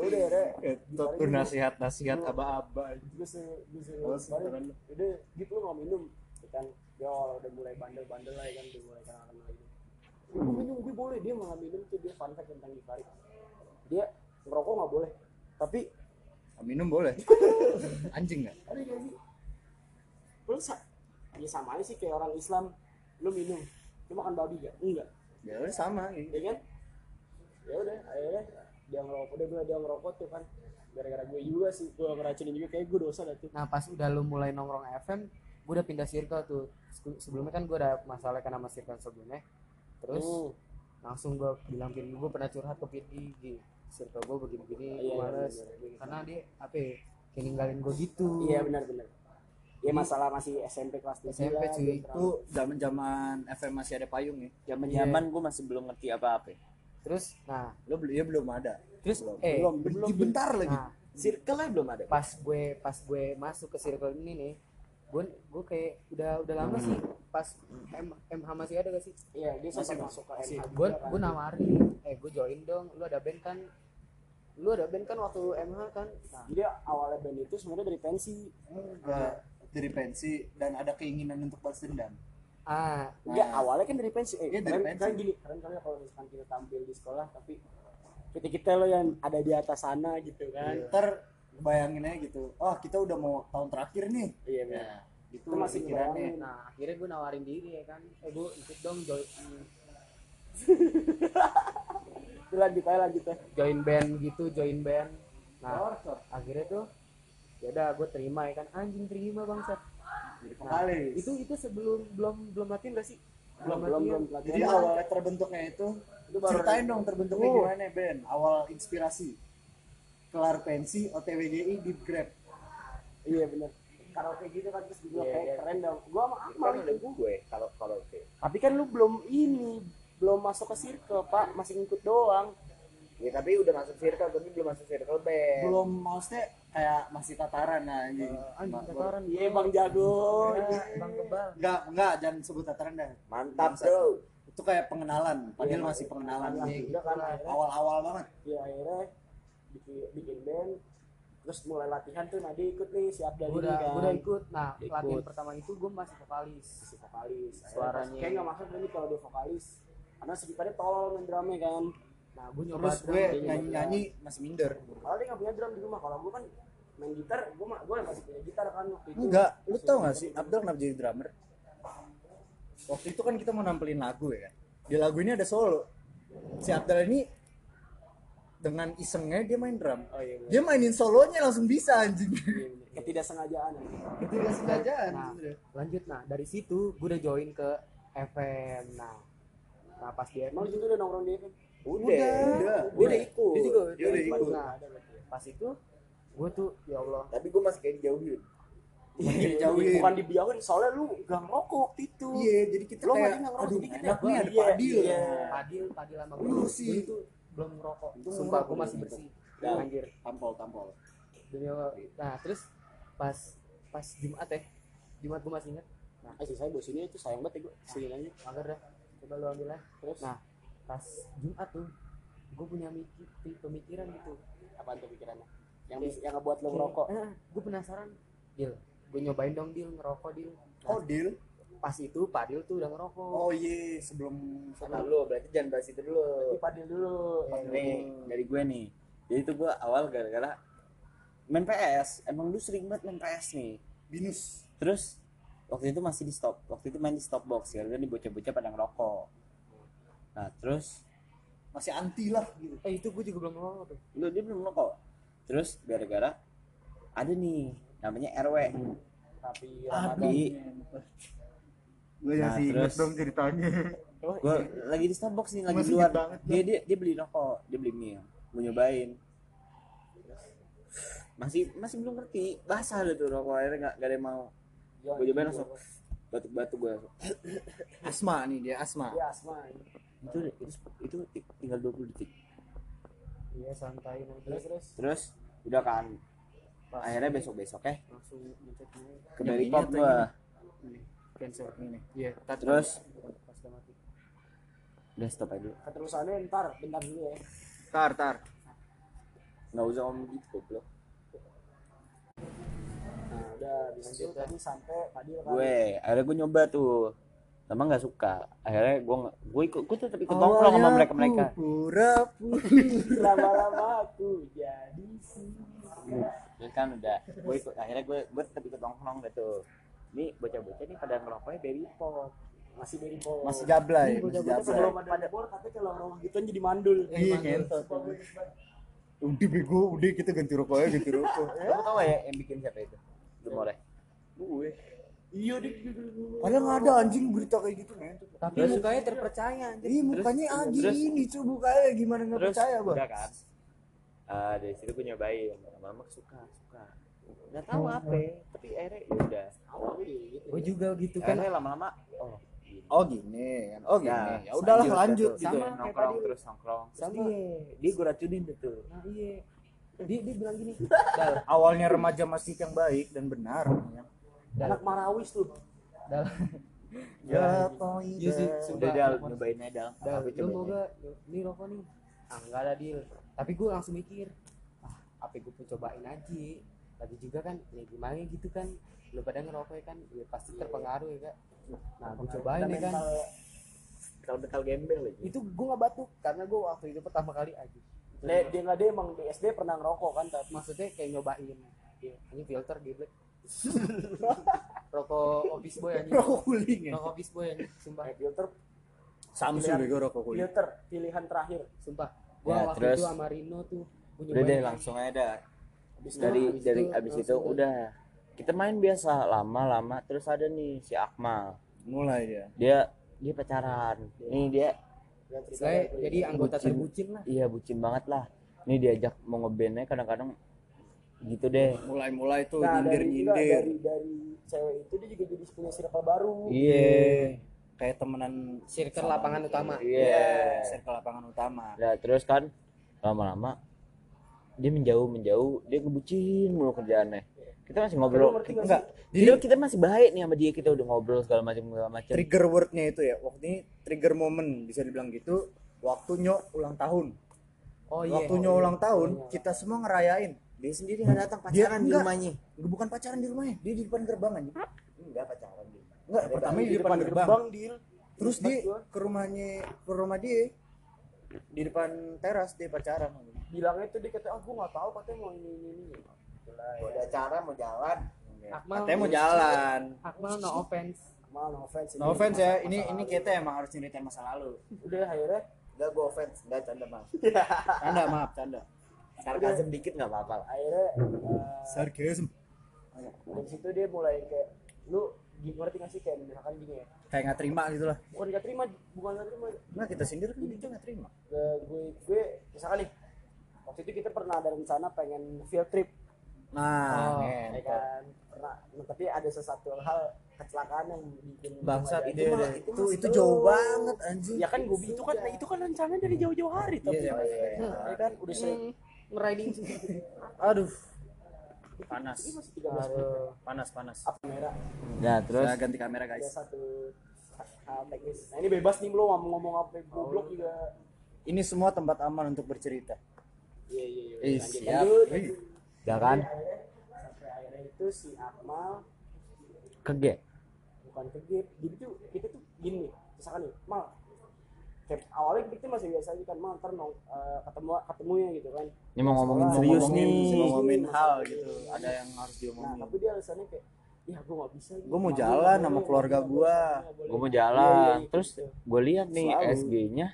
udah ya. Ketot tuh nasihat aba-aba gue se gue kemarin, udah gitu nggak minum. Ya kan dia awal udah mulai bandel-bandel lah ya kan udah mulai kenal kenal gitu minum gue boleh dia nggak minum tuh dia fun fact tentang Givari dia ngerokok nggak boleh tapi minum boleh? Anjing nggak? Ada gak sih? Lu sa ya sama aja sih kayak orang Islam. Lu minum lu makan babi gak enggak ya udah sama gitu ya kan? Ya udah akhirnya dia ngerokok dia bilang dia ngerokok tuh kan. Gara-gara gue juga sih gue ngeracunin juga kayak gue dosa dah tuh. Nah pas udah lu mulai nongkrong FM gue udah pindah circle tuh. Se- sebelumnya kan gue ada masalah kan sama circle sebelumnya. Terus Hmm. langsung gue bilang pin gue pernah curhat ke Pidi di circle gue begini-begini Iya, gue iya, males bener, karena dia apa ya, kayak ninggalin gue gitu. Iya benar-benar ya masalah masih SMP kelas 3 SMP, cuy. itu zaman zaman FM masih ada payung ya. Zaman Iya. zaman gue masih belum ngerti apa apa terus nah lo beli ya belum ada. terus Belum. eh belum belum belum. bentar lagi. Nah circle nya belum ada. pas gue pas gue masuk ke circle ini nih gue gue kayak udah udah lama sih pas M, MH masih ada gak sih? Iya dia Masih, masuk ke MH gue kan. gue nawarin eh gue join dong lu ada band kan? Lu ada band kan waktu MH kan? Nah. Jadi awalnya band itu sebenarnya dari pensi. Eh, dari pensi dan ada keinginan untuk balas dendam ah. Enggak Nah. awalnya kan dari pensi eh Iya, dari keren, pensi. keren gini keren kali kalau misalkan kita tampil di sekolah tapi kita kita lo yang ada di atas sana gitu kan. Ntar bayangin aja gitu oh kita udah mau tahun terakhir nih. Iya benar. Itu Itu masih ngebayangin. nah akhirnya gue nawarin diri ya kan. Eh gue ikut dong join. Itu lanjut aja lanjut aja. Join band gitu join band. Nah akhirnya tuh ya udah gue terima ya kan. Anjing terima bangsat jadi nah, vokalis itu itu sebelum belum belum latihan gak sih? Belum belum belum jadi pelatihan. awal terbentuknya itu Itu baru- ceritain dong terbentuknya Oh. gimana Ben? Awal inspirasi. Kelar pensi OTWGI di Grab. Iya benar karaoke gitu kan terus gue Iya, kayak iya. keren dong. Gua sama kan Akmal ada itu. gue kalau kalau oke tapi kan lu belum ini belum masuk ke circle pak. Masih ngikut doang. Ya tapi udah masuk circle tapi belum masuk circle band belum maksudnya kayak masih tataran nah anjing. Anjing Ma- tataran iya bang jago Ya, bang kebal enggak enggak jangan sebut tataran dah. Mantap bro. Itu kayak pengenalan. Padahal Iya, masih pengenalan. Iya, gitu udah kan akhirnya. Awal-awal banget. Ya akhirnya bikin, bikin band. Terus mulai latihan tuh Nadi ikut nih si Abdal gue ini udah kan. udah ikut. Nah Ikut. latihan pertama itu gue masih vokalis. Si vokalis. Suaranya. pas- kayak nggak masuk nih kalau dia vokalis. Karena sekitarnya tolol main drumnya kan. Nah gue nyoba terus drum, gue dia nyoba nyanyi-nyanyi masih minder. Kalau dia nggak punya drum di rumah. Kalau gue kan main gitar gue mah gue masih punya gitar kan waktu itu. Enggak lu tau gak sih gitar. Abdul kenapa jadi drummer? Waktu itu kan kita mau nampilin lagu ya kan? Di lagu ini ada solo. Si Abdul ini dengan isengnya dia main drum. Oh iya bener. dia mainin solonya langsung bisa anjing. Iya, bener. ketidaksengajaan anjing. itu gak sengajaan nah lanjut. Nah dari situ gue udah join ke FM nah nah pas di emang FM di situ udah nongkrong di FM udah. Udah. Gue udah ikut. Dia juga Dia udah ikut. nah pas itu gue tuh ya Allah tapi gue masih kayak dijauhin Makin dijauhin. bukan dibiarin soalnya lu gak ngerokok waktu itu iya jadi kita Lo kayak masih nggak ngerokok aduh enak nih ada Iya, padil iya. Padil, Padil sama Lu gue. sih. Gue itu belum ngerokok. Itu Sumpah ngerokok gue masih bersih. Ya. Anjir. tampol tampol Demi Allah. Nah, terus pas pas Jumat ya. Jumat gue masih ingat. eh sih saya bos ini itu sayang banget ya gue sini aja Mager dah. Coba lu ambil lah. terus Nah, pas Jumat tuh gue punya mikir pemikiran gitu. apa tuh pikirannya yang bis- yang ngebuat lo ngerokok. Eh, gue penasaran. Dil, gue nyobain dong Dil ngerokok Dil. Nah, oh deal pas itu Padil tuh udah ngerokok. oh iya sebelum Nah, lu berarti jangan bahas itu dulu. Di padil dulu. Nih dari gue nih. Jadi itu gue awal gara-gara main PS emang lu sering banget main PS nih. Binus. Terus waktu itu masih di stop. Waktu itu main di stop box karena di bocah-bocah pada ngerokok. Nah terus masih anti lah gitu. Eh itu gue juga belum ngerokok tuh. lu dia belum ngerokok terus gara-gara ada nih namanya RW tapi Tapi gue Nah, inget terus- dong ceritanya. Gue lagi di Starbucks nih lagi di luar. banget, dia dia dia beli rokok dia beli mie. Mau nyobain. Masih masih belum ngerti. Basah ada tuh rokok akhirnya nggak nggak ada yang mau. Gue cobain gitu. langsung. batuk-batuk gue langsung. Asma nih dia asma. Dia asma. itu itu itu ti- tinggal 20 detik iya santai Terus? Terus. terus? Udah kan? Akhirnya besok besok ya langsung ke ini Pop gua cancel ini. Iya Terus? pas udah mati. Udah stop aja dulu. Keterusannya ntar bentar dulu ya. tar tar. Nggak usah ngomong gitu goblok. Nah, udah itu tadi sampai tadi kan. gue akhirnya gue nyoba tuh lama nggak suka. Akhirnya gue gue ikut gue tetap ikut nongkrong sama mereka mereka pura-pura. Lama-lama aku jadi sih. terus kan udah gue ikut akhirnya gue gue tetap ikut nongkrong gitu. Ini bocah-bocah nih pada ngerokoknya berry pop. Masih dari bawah. masih gablay Ini masih bocah-bocah gablay sebelum ada bor katanya kalau nongkrong gitu jadi mandul. iya ngentot udah bego udah kita ganti rokok ya ganti rokok. Kamu tau gak ya yang bikin siapa itu? Belum boleh Gue. Iya di padahal nggak ada anjing berita kayak gitu ngentot tapi mukanya terpercaya anjir Ih mukanya anjing terus- ini cuy mukanya gimana nggak terus? percaya gua? Udah kan? Ah, dari situ gue nyobain. Lama-lama suka suka. Nggak tahu apa tapi akhirnya ya udah. Gue juga gitu kan? Akhirnya lama-lama oh gini. oh gini. Kan oh gini. Nah, ya udahlah lanjut, lanjut. tuh. gitu Sama ya. nongkrong tadi. terus nongkrong. Terus Sama. dia dia gue racunin deh tuh. Nah iya. Dia dia bilang gini. Awalnya remaja masih yang baik dan benar ya. Anak Marawis tuh. dal ya Iya sih, udah sumpah. dal nyobain aja dal. Dal, lu mau aja. gak ini rokok nih. Ah enggak ada deal tapi gue langsung mikir ah apa gue pun cobain aja? Lagi juga kan ya gimana gitu kan. Lu pada ngerokok ya kan ya pasti terpengaruh ya kak. Nah gue cobain ya kan. kalau mental gembel lagi. Itu gue nggak batuk karena gue waktu itu pertama kali aja. Le, dia nggak dia emang di SD pernah ngerokok kan tapi maksudnya kayak nyobain ya, ini filter di black rokok office boy anjing. Rokok kuling ya. Rokok office boy anjing sumpah. Kayak filter. Samsung bego rokok kuling filter pilihan terakhir. sumpah. Gue Ya, waktu terus? itu sama Rino tuh gua udah deh langsung aja dah. Habis itu dari abis dari itu abis itu udah. kita main biasa lama-lama terus ada nih si Akmal. Mulai dia dia dia pacaran. Nih dia saya jadi anggota Bucin. terbucin lah. Iya bucin banget lah. Nih diajak mau ngebandnya kadang-kadang gitu deh. Mulai-mulai tuh Nah, nyindir dari, enggak, nyindir dari dari cewek itu dia juga jadi punya circle baru. iya. Kayak temenan circle lapangan utama. Iya. Circle lapangan utama. Nah terus kan lama-lama dia menjauh menjauh dia ngebucin mulu kerjaannya. Kita masih ngobrol. Nggak? Enggak. Jadi kita masih baik nih sama dia kita udah ngobrol segala macam segala macam. Trigger wordnya itu ya waktu ini trigger moment bisa dibilang gitu waktunya ulang tahun. Oh iya. Waktunya ulang tahun kita semua ngerayain dia sendiri nggak datang Dia pacaran di enggak. rumahnya. Nggak, bukan pacaran di rumahnya. Dia di depan gerbang aja. Enggak pacaran dia enggak pertama di depan gerbang. deal. terus Tempat dia ke rumahnya ke rumah dia di depan teras dia pacaran. Bilangnya tuh dia kata ah gue nggak tahu katanya mau ini ini ini. ada acara mau jalan. Akmal katanya mau jalan. Akmal no offense. Mal no offense. no offense ya ini ini kita emang harus ceritain masa lalu. Udah akhirnya? Enggak gue offense. Enggak canda bang canda maaf canda sarkasm dikit nggak apa-apa lah. Akhirnya eh, sarkasm. dari situ dia mulai kayak lu ngerti nggak sih kayak misalkan gini ya? Kayak nggak terima gitu lah. Bukan nggak terima bukan nggak terima. Nah kita sindir kan dia nggak terima. Ke gue gue misalkan nih waktu itu kita pernah ada rencana pengen field trip. Nah Oh, ya kan? Pernah nah, tapi ada sesuatu hal kecelakaan yang bikin bangsat itu itu itu itu slow. jauh banget anjing. Ya kan gue itu kan itu kan rencananya dari jauh-jauh hari tapi Iya, iya, iya. ya kan udah Hmm, ngeriding aduh. Panas. Ini masih 13 menit. Panas panas. Up kamera? Ya terus? Saya ganti kamera guys. Satu hal teknis. Nah ini bebas nih lo mau ngomong apa goblok juga. Ini semua tempat aman untuk bercerita. Iya iya iya. Siap. lanjut. Ya kan? Akhirnya, sampai akhirnya itu si Akmal kege bukan ke gap jadi tuh kita tuh gini misalkan nih mal kayak awalnya kita masih biasa aja kan mal ntar nong eh, ketemu ketemunya gitu kan. Ini mau ngomongin Sekolah, serius ngomongin, nih ngomongin Serius. hal gitu ada yang harus nah diomongin. tapi dia alasannya kayak ya gue gak bisa Gua mau jalan sama keluarga gua. gue mau Iya, jalan terus gue lihat nih Selalu. SG-nya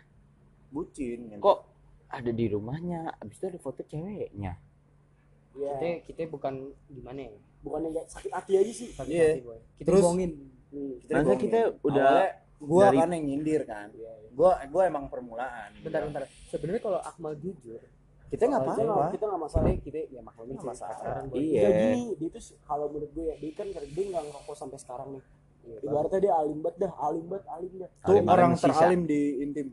bucin kok ada di rumahnya? Abis itu ada foto ceweknya. Ya kita kita bukan gimana ya? Bukannya kayak sakit hati aja sih. Sakit Iya. hati, boy. kita Terus- bohongin. kita udah Awalnya gua dari- kan yang nyindir kan gua gua emang permulaan bentar bentar sebenarnya kalau Akmal jujur kita nggak Soalnya apa-apa kita nggak masalah kita kita ya maklumin sih masalah. Iya. Iya gini, dia tuh kalau menurut gue ya, dia kan dia nggak ngerokok sampai sekarang nih. Iya, Ibaratnya dia alim banget dah, alim banget, alim dah. tuh Alim orang teralim di intim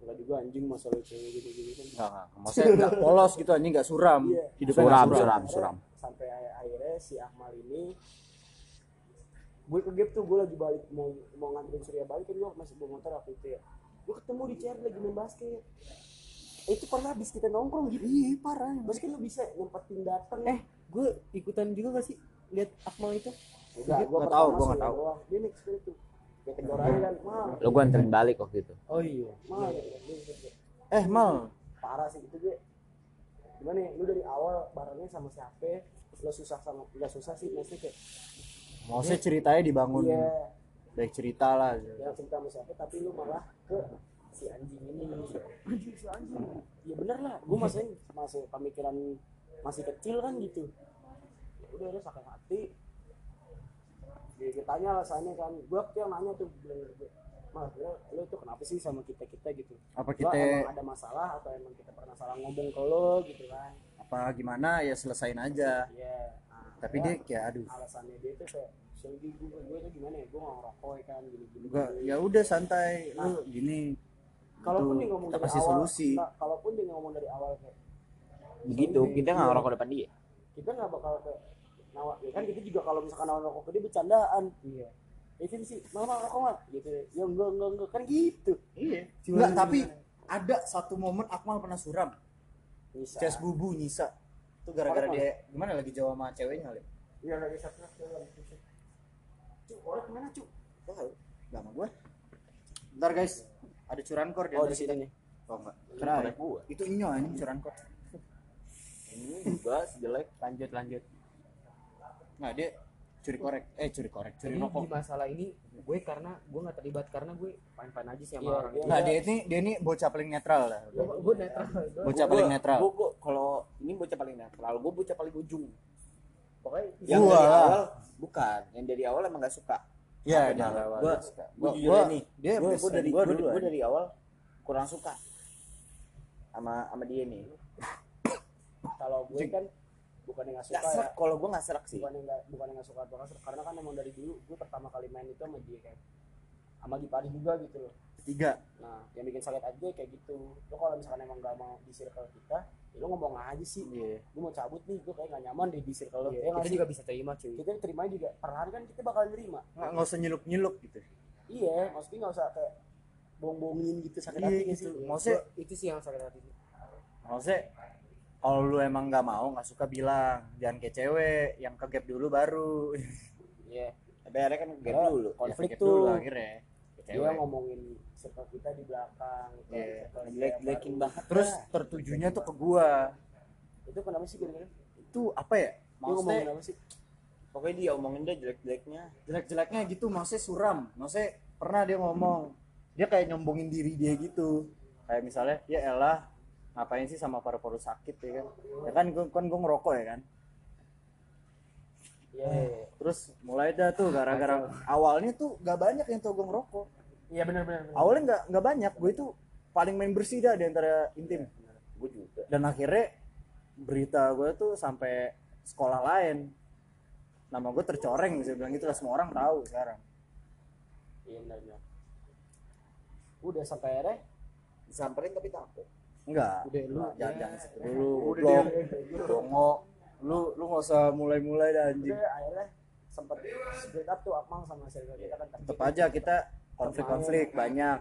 Enggak juga anjing masalah cewek gitu-gitu kan. nggak nggak maksudnya nggak polos gitu anjing nggak suram Iya. hidupnya Suram, nggak suram. Akhirnya Sampai akhir- akhirnya si Akmal ini gue ke gap tuh gue lagi balik mau mau nganterin Surya balik kan gue masih bawa motor waktu itu ya. Gue ketemu di CR lagi main basket. Eh, itu pernah habis kita nongkrong gitu. Iya parah kan lu bisa nyempetin dateng. Eh gue ikutan juga gak sih lihat Akmal itu? Enggak, gua nggak tahu, pertama gua nggak Surya tahu. doang. dia next sekali tuh. Tegur aja kan mal. Lo gua anterin balik waktu itu. oh iya. Mal dia eh mal. Parah sih itu gue gimana ya lu dari awal barengnya sama siapa? Lo susah sama nggak susah sih maksudnya kayak maksudnya ceritanya dibangun iya. baik cerita lah yang cerita sama siapa tapi lu malah ke si anjing ini. Anjing si anjing. Ya bener lah gue masih masih pemikiran masih kecil kan gitu. Ya udah udah sakit hati. Dia dia tanya alasannya kan. Gue tuh yang nanya tuh bilang gue mas lo, lo tuh kenapa sih sama kita kita gitu? Apa kita emang ada masalah atau emang kita pernah salah ngomong ke lo? Gitu kan. Apa gimana? Ya selesain aja. Iya. Nah, tapi dia kayak aduh. alasannya dia tuh kayak Shelby gue gue tuh gimana ya? Gue nggak ngerokok ya kan gini gini gua ya udah santai. Lu gini. kalaupun Gitu. dia ngomong dari awal solusi. nggak, kalaupun dia ngomong dari awal kayak Begitu, kita nggak ngerokok depan dia. kita nggak bakal kayak nawa ya kan kita juga kalau misalkan nawa rokok ke dia bercandaan. Iya. Ya kan sih mau mau rokok mah gitu. Ya enggak enggak enggak. Kan gitu. Iya. Enggak tapi ada satu momen Akmal pernah suram. Bisa Ces bubu nyisa itu gara-gara dia gimana lagi jawab sama ceweknya kali? Iya lagi satu lagi cu orang ke mana cu? Tahu. Enggak sama gua. Bentar guys. Ada curankor di oh di sini. Nih oh enggak gua. itu inyo anjing curankor. Ini juga jelek. lanjut lanjut. Nah dia curi korek eh curi korek curi jadi rokok di masalah ini gue karena gue nggak terlibat karena gue fine aja sih sama Iya, orang nah dia ini dia ini bocah paling netral lah gue gue netral Gua- bocah paling Gua- netral Gua, gua kalau ini bocah paling netral, gua bocah paling ujung. pokoknya Yang Gua dari awal bukan, yang dari awal emang gak suka. Iya, dari awal Gua, suka. gua, Gua- jujur gua- nih. dia gua, best gua dari friend gua gua, dulu, gua anjing. dari awal kurang suka sama sama dia nih. kalau gue kan bukan yang nggak suka Gak ya. Serak kalau gua gak serak sih. bukan yang nggak bukan yang nggak suka atau nggak suka karena kan emang dari dulu gue pertama kali main itu sama dia kan sama Gipari juga gitu loh. Tiga nah yang bikin sakit hati gue kayak gitu. Lo kalau misalkan emang nggak mau di circle kita ya lo ngomong aja sih. Iya. Gue mau cabut nih gue kayak nggak nyaman deh di circle lo Iya, ya nggak kita sih? juga bisa terima cuy. Kita terima juga. Perlahan kan kita bakal nerima. Nggak nggak usah nyeluk nyeluk gitu. Iya maksudnya nggak usah kayak bohong-bohongin gitu sakit Iya, hati nggak gitu. sih? Maksudnya- itu sih yang sakit hati. Sih. maksudnya kalau lu emang nggak mau nggak suka bilang. Jangan kayak cewek yang ke gap dulu baru. Iya. Tapi akhirnya kan gap Karena dulu. konflik Ya, ke tuh. dulu akhirnya. Ke dia cewek. ngomongin circle kita di belakang gitu. Iya. Kita Jelek-jelekin baru. banget. terus tertujunya tuh ke gua. Itu kenapa sih kira-kira? Itu apa ya? Dia ngomongin maksudnya apa sih? Pokoknya dia omongin dia jelek-jeleknya. jelek-jeleknya gitu maksudnya suram. Maksudnya pernah dia ngomong. Dia kayak nyombongin diri dia gitu. Kayak misalnya ya elah ngapain sih sama paru-paru sakit ya kan? Ya kan gua kan gua ngerokok ya kan? Iya iya, terus mulai dah tuh gara-gara awalnya tuh gak banyak yang tau gua ngerokok. Iya benar benar benar. awalnya nggak nggak banyak. Gue itu paling main bersih dah di antara intim. Gue juga. dan akhirnya berita gue tuh sampai sekolah lain. Nama gue tercoreng bisa bilang gitu lah. Semua orang tahu sekarang. Iya benar benar udah sampai akhirnya? Disamperin tapi takut. Enggak Udah, lu, jangan ya. jangan situ dulu Udah, bongo lu lu nggak usah mulai-mulai dah anjing. Udah akhirnya sempet split up tuh Akmal sama circle kita kan tetap aja kita konflik-konflik banyak.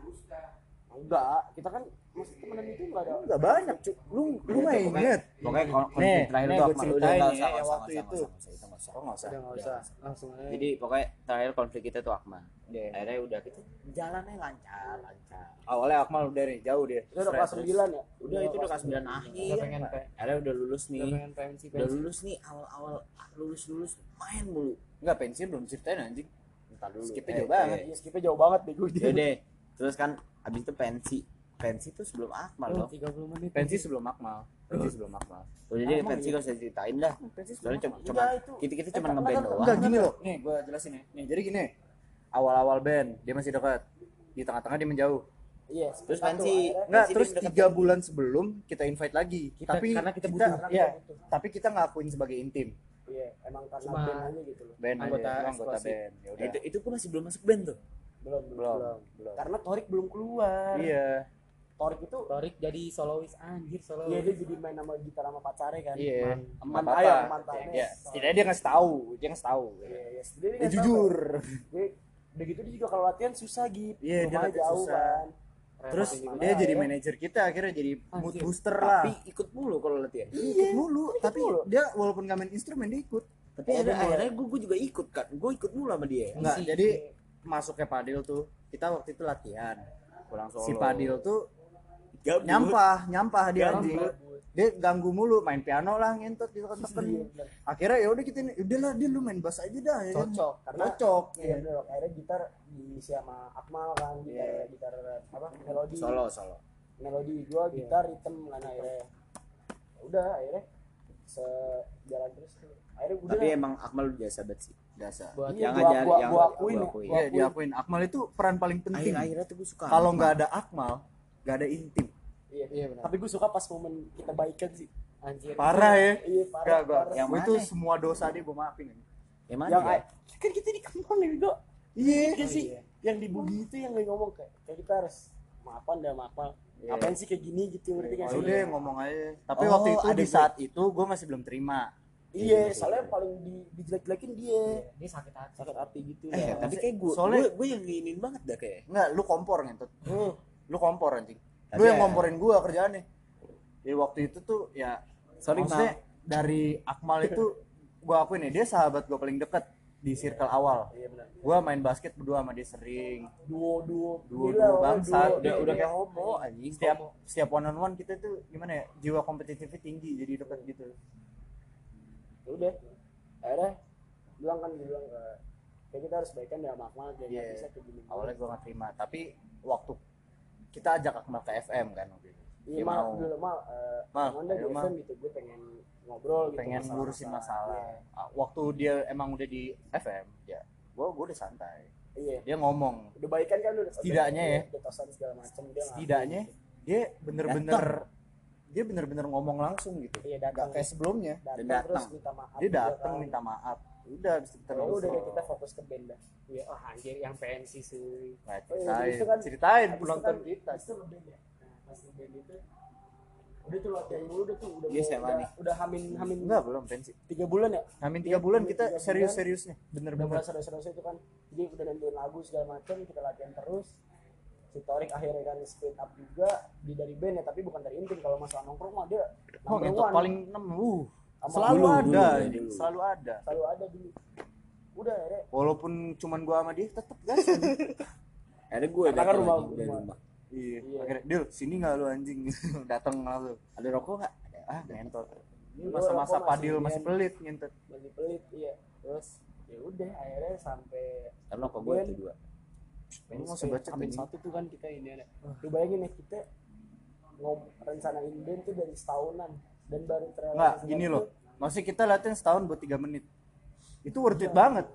Enggak kita kan masih temenan itu enggak ada enggak banyak cu lu lu nggak inget. Pokoknya kon- konflik terakhir tuh Akmal. Udah, nggak nih usah, yang nggak usah, waktu nggak itu. usah, nggak usah, itu nggak usah. langsung aja. Jadi pokoknya terakhir konflik kita tuh Akmal. Iya. Akhirnya udah kita jalannya lancar, lancar. awalnya Akmal udah nih jauh dia itu udah kelas 9 ya Udah itu udah kelas 9 akhir. udah pengen pe- Akhirnya udah lulus udah nih. pengen pensi Udah pensi lulus nih awal-awal lulus lulus main mulu. enggak pensi belum ceritain anjing Entar dulu. Skipnya Eh, jauh banget. eh, iya skipnya jauh banget bego Ya deh. Terus kan abis itu pensi. Pensi tuh sebelum Akmal loh. tiga puluh menit pensi sebelum Akmal pensi sebelum Akmal Udah jadi Akmal pensi iya. gak usah ceritain dah. pensi Soalnya cuma cuma kita kita Eh, cuma karena ngeband doang. Enggak gini loh. Nih gua jelasin ya. Nih, jadi gini. Awal-awal band dia masih dekat. Di tengah-tengah dia menjauh. iya Terus satu, pensi akhirnya- Enggak, terus tiga bulan sebelum kita invite lagi. Kita- tapi karena kita butuh. Karena Iya, kita butuh. tapi kita ngakuin sebagai intim. iya emang karena Cuma- band aja gitu loh Band Anggota aja, anggota band. Ya udah. itu itu pun masih belum masuk band tuh belum Belum, belum. karena Torik belum keluar Iya. Torik itu Torik jadi solois anjir solois iya dia jadi main sama gitar sama pacarnya kan Iya. Aman Nggak ayo apa-apa. mantannya Ya, setidaknya dia ngasih tahu, dia ngasih tahu. iya iya dia, Dia jujur. dia udah gitu dia juga kalau latihan susah gitu Iya, dia Rumahnya latihan jauh susah. kan Terus dia jadi ya. manajer kita akhirnya jadi mood booster lah. tapi ikut mulu kalau latihan Iya, ikut mulu, tapi dia walaupun gak main instrumen dia ikut. tapi akhirnya, akhirnya gue gue juga ikut kan gue ikut mulu sama dia Enggak, Isi. jadi masuknya Padil tuh kita waktu itu latihan. pulang solo Si Padil tuh Gabut. nyampah, nyampah dia Gabut. anjing. Dia ganggu mulu main piano lah ngentot gitu kan tekan. Akhirnya ya udah kita ini udahlah dia lu main bass aja dah ya. kan. cocok karena Cocok. iya bener akhirnya gitar diisi sama Akmal kan gitar Iya. gitar apa melodi solo solo melodi gua gitar ritm kan akhirnya udah akhirnya sejalan terus tuh akhirnya udah tapi emang Akmal udah biasa banget sih Biasa. Buat Iya, yang gua- ngajar gua- yang gua akuin ya. akuin. Gua Iya, akuin. diakuin Akmal itu peran paling penting. akhir akhirnya tuh gue suka Kalau nggak ada Akmal, nggak ada intim. Iya Iya, benar. tapi gue suka pas momen kita baikan sih anjir Parah ya. iya parah, Enggak, gua. parah. Yang itu mana? semua dosa dia gua maafin. yang mana yang ya? kan kita di kemang ya Go Iya. Iya sih yang di bugi itu yang lagi ngomong kayak kayak kita harus maafan dah maafan Iya. apain sih kayak gini gitu ngerti gak Ya sih udah ngomong aja. Tapi Oh, waktu itu ada di saat itu gua masih belum terima. iya soalnya paling di dijelek-jelekin dia dia sakit hati sakit hati gitu eh ya. tapi kayak gue Soalnya- gue gue yang nginin banget dah kayak Enggak, lu kompor ngentut. Hmm. Lu kompor anjing. Tapi Lu yang ya- ngomporin gua kerjaannya. Jadi waktu itu tuh ya Sorry, maksudnya dari Akmal itu gua akuin ya dia sahabat gua paling dekat di circle awal. iya benar Gua main basket berdua sama dia sering. duo duo Duo- Gila, duo bangsat. duo. udah udah kayak homo anjing Setiap setiap one on one kita tuh gimana ya? Jiwa kompetitifnya tinggi jadi dekat gitu. Ya udah akhirnya bilang kan bilang ke kayak kita harus baikan ya Akmal kayak Iya. nggak bisa kayak gini Awalnya gua nggak terima, tapi waktu kita ajak Akmal ke FM kan waktu itu. iya Dia mal mau. dulu mal eh, Mal, Mal, di Mal. FM gitu gue pengen ngobrol gitu pengen masalah- ngurusin masalah. Iya. Ah, Waktu dia emang udah di FM, ya gua gua udah santai. iya Dia ngomong, udah baikan kan udah Setidaknya ya. udah tosan segala macam dia setidaknya dia bener-bener dia bener-bener ngomong langsung gitu. iya Gak datang kayak sebelumnya. datang Dan terus datang. minta maaf Dia datang kan. minta maaf. Udah habis itu kita Ya udah deh kita fokus ke band dah iya oh anjir yang pensi sih Nah, Oh, iya, ceritain, itu kan- ceritain penonton itu kan- kita. itu ngeband ya nah pas ngeband itu udah tuh latihan dulu udah tuh udah Iya, mau- udah, nih. udah hamin hamin Enggak belum pensi. tiga bulan ya Hamin tiga bulan kita Tiga bulan. serius-seriusnya, udah bener-bener. mulai serius-serius itu kan jadi udah nentuin lagu segala macam kita latihan terus si Torik akhirnya kan split up juga di dari band ya tapi bukan dari intim kalau masalah nongkrong mah dia Oh, paling enam. Uh, selalu dulu, ada, dulu, ini, dulu. selalu ada. selalu ada dulu udah akhirnya Walaupun cuman gua sama dia tetep gas. akhirnya gue Karena kan datang rumah- rumah. iya. Iya. Akhirnya, Dil, sini nggak lu anjing? Datang lalu. ada rokok nggak Ah, ngentot. Ini masa-masa padil masih masih pelit ngentot. masih pelit iya terus ya udah akhirnya sampai karena rokok gue itu dua Lu mau sebaca Amin anjing. satu tuh kan kita ini ada lu bayangin ya kita ngom rencanain band tuh dari setahunan dan baru terrealisasi Enggak, gini loh. Masih kita latihan setahun buat 3 menit. Itu worth it banget.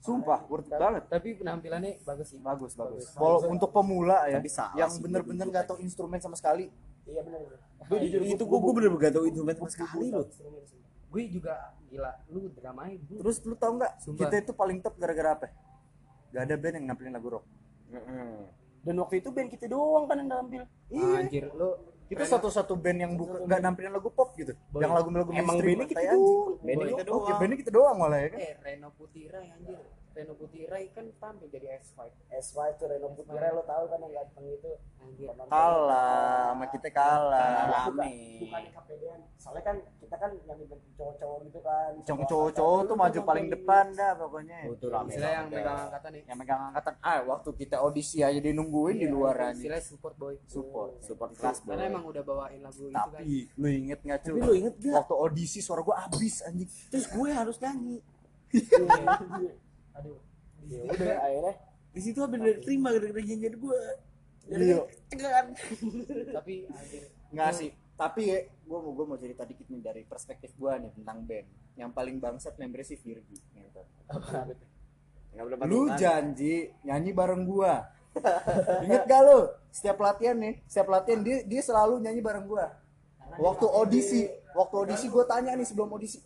Sumpah, worth it banget. tapi penampilannya bagus sih Bagus, bagus. Kalau untuk pemula ya, salah yang bener-bener nggak tahu instrumen sama sekali. iya benar benar Gue jujur itu gue gue bener-bener gak tau instrumen sama sekali loh gue juga gila lu dramain gue Terus lu tau nggak? Sumpah. Kita itu paling top gara-gara apa? Gak ada band yang nampilin lagu rock. dan waktu itu band kita doang kan yang tampil anjir lu Kita satu-satu band yang bukan nggak nampilin lagu pop gitu. Yang lagu-lagu Emang mainstream, bandnya kita tai anjing. doang. Bandnya kita Oke, doang. bandnya kita doang malah ya kan. eh Reno Putirai anjir Reno Putirai kan tampil jadi S5 S5 tuh Reno Putira lo tahu kan yang ganteng itu anjir Kalah, sama kita kalah. bukan Rame. bukan KPDN soalnya kan kita kan yang bentuk cowok-cowok gitu kan Cowok cowok-cowok tuh maju paling depan dah pokoknya. Oh, itu rame istilah yang megang angkatan nih Yang megang angkatan ah waktu kita audisi aja dia nungguin di luar aja. istilah support boy Support. support kelas karena boy. emang udah bawain lagu itu kan Tapi lu inget nggak cuy? Tapi lu inget gak? Waktu audisi suara gua abis anjing. terus gue harus nyanyi aduh ya udah akhirnya di situ bener terima gara-gara nyanyian gue Iya. tapi Nggak sih. Tapi ya, gua mau gua mau cerita dikit nih dari perspektif gua nih tentang band. Yang paling bangsat membernya si Virgi. Gitu. Lu janji nyanyi bareng gua. Ingat gak lu? setiap latihan nih setiap latihan dia dia selalu nyanyi bareng gua waktu audisi waktu audisi gua tanya nih sebelum audisi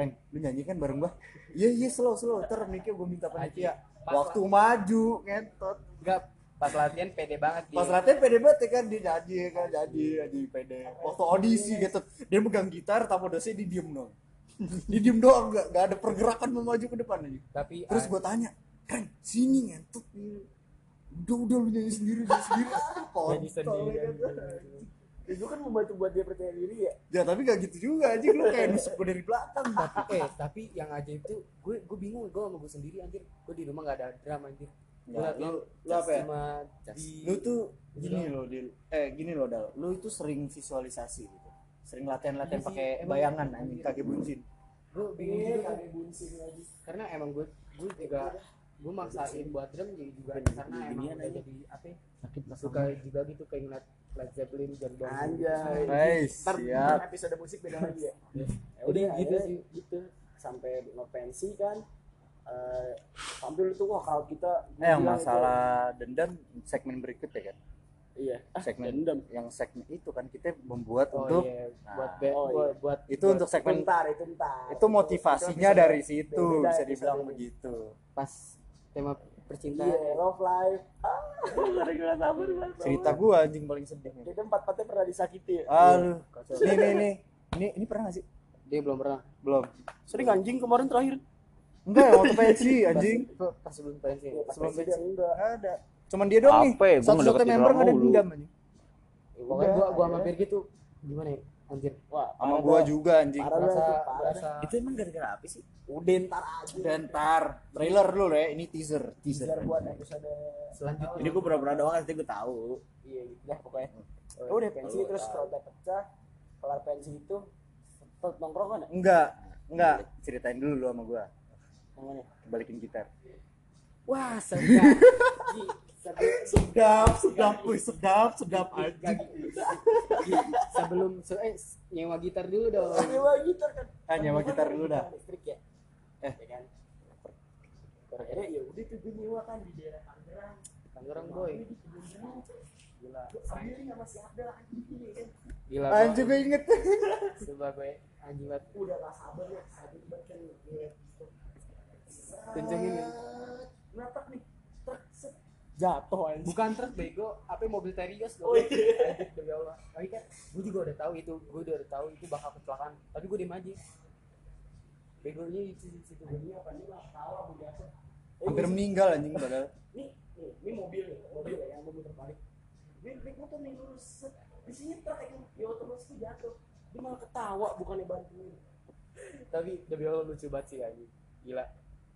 Reng, lu nyanyi kan bareng gua? Iya iya slow slow, ntar mikir gua minta panitia. Waktu maju, ngentot. enggak pas latihan pede banget dia Pas latihan pede banget ya kan dia jadi ya kan jadi jadi pede. Waktu audisi gitu dia megang gitar tamu dosnya dia diem dong. dia diem doang nggak nggak ada pergerakan mau maju ke depan aja. tapi Terus gua tanya, Reng sini ngentot. Udah udah lu nyanyi sendiri nyanyi sendiri. Nyanyi sendiri, ya kan. Itu kan membantu buat dia percaya diri ya? Ya tapi gak gitu juga aja lu kayak nusuk gua dari belakang. tapi eh tapi yang ajaib tuh gue gue bingung gue sama gue sendiri anjir. Gue di rumah gak ada drum anjir. Gue Ya, lu- lu apa ya? di lu tuh gini loh Dil. Eh gini loh Dal. Lu itu sering visualisasi gitu. Sering latihan-latihan Iya pakai emang. bayangan anjing kaki buncin gue bingung Iya, juga. kaki buncin lagi. Karena emang gue gue juga gue maksain buat drum jadi juga karena emang udah jadi apa ya, suka juga gitu kayak ngeliat Led Zeppelin John Bon Jovi. anjay. Guys, ntar siap. ntar episode musik beda lagi ya. Ya Jadi udah gitu gitu sih. gitu. Sampai ngepensi kan. Eh tampil tuh wah kalau kita eh yang masalah dendam segmen berikut ya kan? Itu- iya. Ah, segmen dendam. yang segmen itu kan kita membuat oh untuk iya. Nah, buat be- oh, buat, iya. buat itu untuk segmen ntar itu ntar itu motivasinya itu dari situ bisa dibilang begitu. Pas tema percintaan iya love life. Ah. Gak sabar banget cerita gua anjing paling sedih nih. Kita empat empatnya pernah disakiti ya? Aduh. Nih nih nih. Ini ini pernah gak sih? Dia belum pernah. Belum. Sering anjing kemarin terakhir. Enggak ya waktu pensi anjing. Pas- pas sebelum pensi Pas sebelum pensi enggak. Nggak ada. Cuman dia doang nih. ya? Satu-satu member nggak ada dendam anjing. Pokoknya gua gua sama Bergi tuh gimana ya anjir wah sama parah gua dah. juga anjing. Parah berasa itu parah berasa Itu emang gara-gara apa sih? udah ntar aja. Dan ntar. Trailer dulu ya ini teaser teaser. Biar buat episode selanjutnya. Ini gue pura-pura doang nanti gue tahu. iya gitu dah pokoknya. Ya udah pensi terus kalau udah pecah kelar pensi itu tetap nongkrong kan ya? enggak enggak. Ceritain dulu lu sama gua. Yang mana? balikin gitar. Wah Gi, sedap. sedap wih sedap sedap Gi, sebelum se- eh nyewa gitar dulu dong. Nyewa gitar kan? Ah, nyewa gitar dulu dah. listrik ya? Eh. ya kan? Akhirnya ya udah tuh gue nyewa kan di daerah Tangerang. Tangerang boy. Gila sendiri nggak masih ada lagi gini kan? Gila anjing gue inget. Coba gue anjing banget. Udah gak sabar ya. Sabar banget kan kencengin ya? Nih jatuh anjing. Bukan truk bego. Apa mobil terios Oh, iya. Anjir, demi Allah. Tapi kan gue juga udah tahu itu. Gue udah tahu itu bakal kecelakaan. Tapi gue diem aja. Begonya itu di situ. Ini apa nih lah tahu aku jatuh hampir meninggal anjing padahal. Nih nih ini mobil nih mobil ya yang mobil terbalik. Ini naik motor nih lurus di sini truk yang ya otomatis tuh jatuh. Dia malah ketawa bukannya bantuin. Tapi demi Allah lucu banget sih anjing. Gila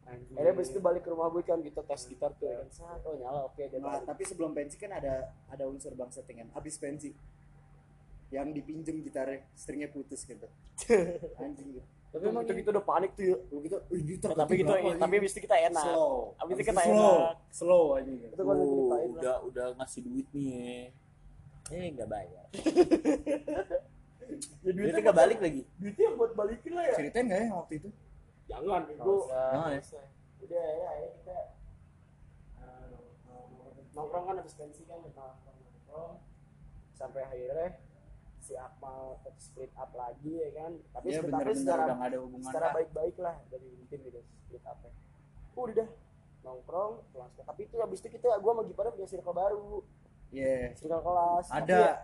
akhirnya abis itu balik ke rumah gue kan kita tes gitar tuh. Ya kan oh nyala oke dia nah tapi sebelum pensi kan ada ada unsur bang settingan abis pensi yang dipinjem gitarnya stringnya putus gitu. Anjing. Gitu tapi emang gitu udah panik tuh ya. Gitu "Wih, gitar Ya, tapi gitu berapa tapi ini?" abis itu kita enak. Slow. Abis itu kita slow enak. slow anjing gitu. itu kan Oh, ceritain lah. udah udah ngasih duit nih. Eh nggak bayar. ya, Duitnya nggak balik lagi. duitnya buat balikin lah ya. Ceritain gak ya waktu itu jangan gue usah. Jangan ya? udah ya ya kita eh, nongkrong kan habis pensi kan nongkrong nongkrong sampai akhirnya si Akmal split up lagi ya kan tapi Iya split secara udah ada hubungan secara baik-baik lah dari tim gitu split up udah dah nongkrong sekolah. tapi itu habis itu kita gua sama Gipara punya circle baru Iya. circle kelas Tapi Ada. ya,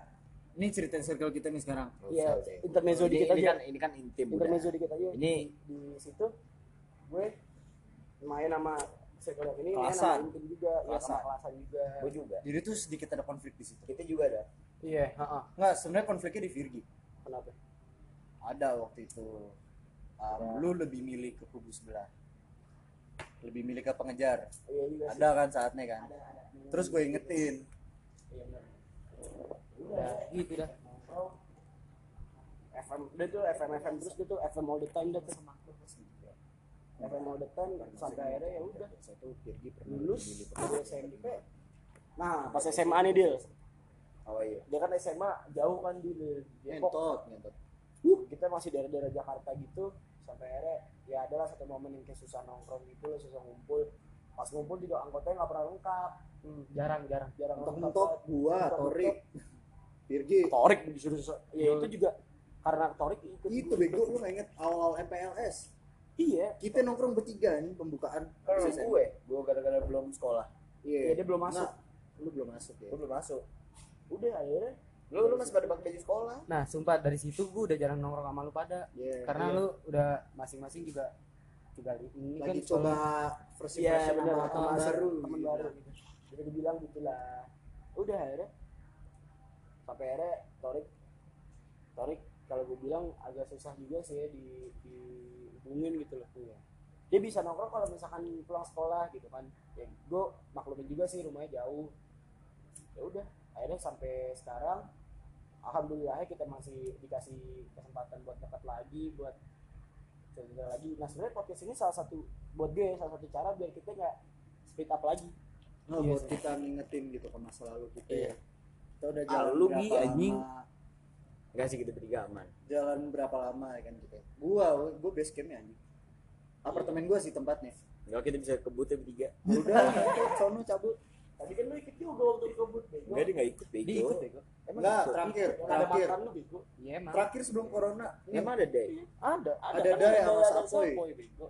Ini ceritain circle kita nih sekarang. Iya, intermezzo ini, dikit ini aja. kan ini kan intim intermezzo udah. dikit aja Ini di situ gue main sama circle ini main Kelasan. sama intim juga ya Kelasan. sama kelasan juga gue juga. Jadi tuh sedikit ada konflik di situ. Kita juga ada. iya heeh. Enggak, sebenarnya konfliknya di Virgi. kenapa Ada waktu itu. Um, lu lebih milih ke kubu sebelah. Lebih milih ke pengejar. iya juga sih Ada kan saatnya kan. ada ada Terus gue ingetin. iya udah gitu dah nongkrong FM dia tuh FM FM terus dia tuh FM all the time dia tuh. FM all the time sampai akhirnya ya udah. Lulus. Dari SMP nah pas SMA nih dia Oh iya. dia kan SMA jauh kan di Depok Ngentot, uh, kita masih daerah-daerah Jakarta gitu sampai akhirnya ya adalah satu momen yang kayak susah nongkrong gitu susah ngumpul. Pas ngumpul juga anggotanya nggak pernah lengkap. Jarang jarang. Jarang mentok-mentok gua Torik Virgi. Torik disuruh ya itu juga karena Torik ikut itu bego lu inget awal-awal MPLS iya. Kita nongkrong bertiga nih pembukaan kalau SSN. gue gue gara-gara belum sekolah. Iya. Iya, dia belum masuk. Nggak, lu belum masuk ya? Gue belum masuk. Udah akhirnya. Lu lu masih pada pakai baju sekolah? Nah sumpah dari situ gue udah jarang nongkrong sama lu pada. Iya. karena Iya. lu udah masing-masing juga juga ini kan lagi soal- coba first iya impression benar sama teman baru teman gitu. baru gitu. bisa dibilang gitulah udah akhirnya sampai akhirnya Torik Torik kalau gue bilang agak susah juga sih ya di dihubungin gitu loh iya. dia bisa nongkrong kalau misalkan pulang sekolah gitu kan ya gue maklumin juga sih rumahnya jauh ya udah akhirnya sampai sekarang alhamdulillah kita masih dikasih kesempatan buat dekat lagi buat cerita lagi nah sebenarnya podcast ini salah satu buat gue salah satu cara biar kita nggak speed up lagi Nah, Iya buat sih. kita ngingetin gitu ke masa lalu kita Iya. ya. Kita udah Ah, jalan lu, berapa Gi, anjing. lama? Enggak sih kita bertiga aman Jalan berapa lama ya kan kita. Gua gua base campnya anjing. Apartemen gua sih tempatnya. Enggak kita bisa kebut ya bertiga Udah, sono cabut. tadi kan lu ikut juga waktu kebut bego enggak dia enggak ikut bego dia ikut bego emang Enggak, terakhir, ada terakhir. makan lu bego iya emang Terakhir sebelum corona. Nih, emang ada deh ada Ada Day ada sama Sapoy. bego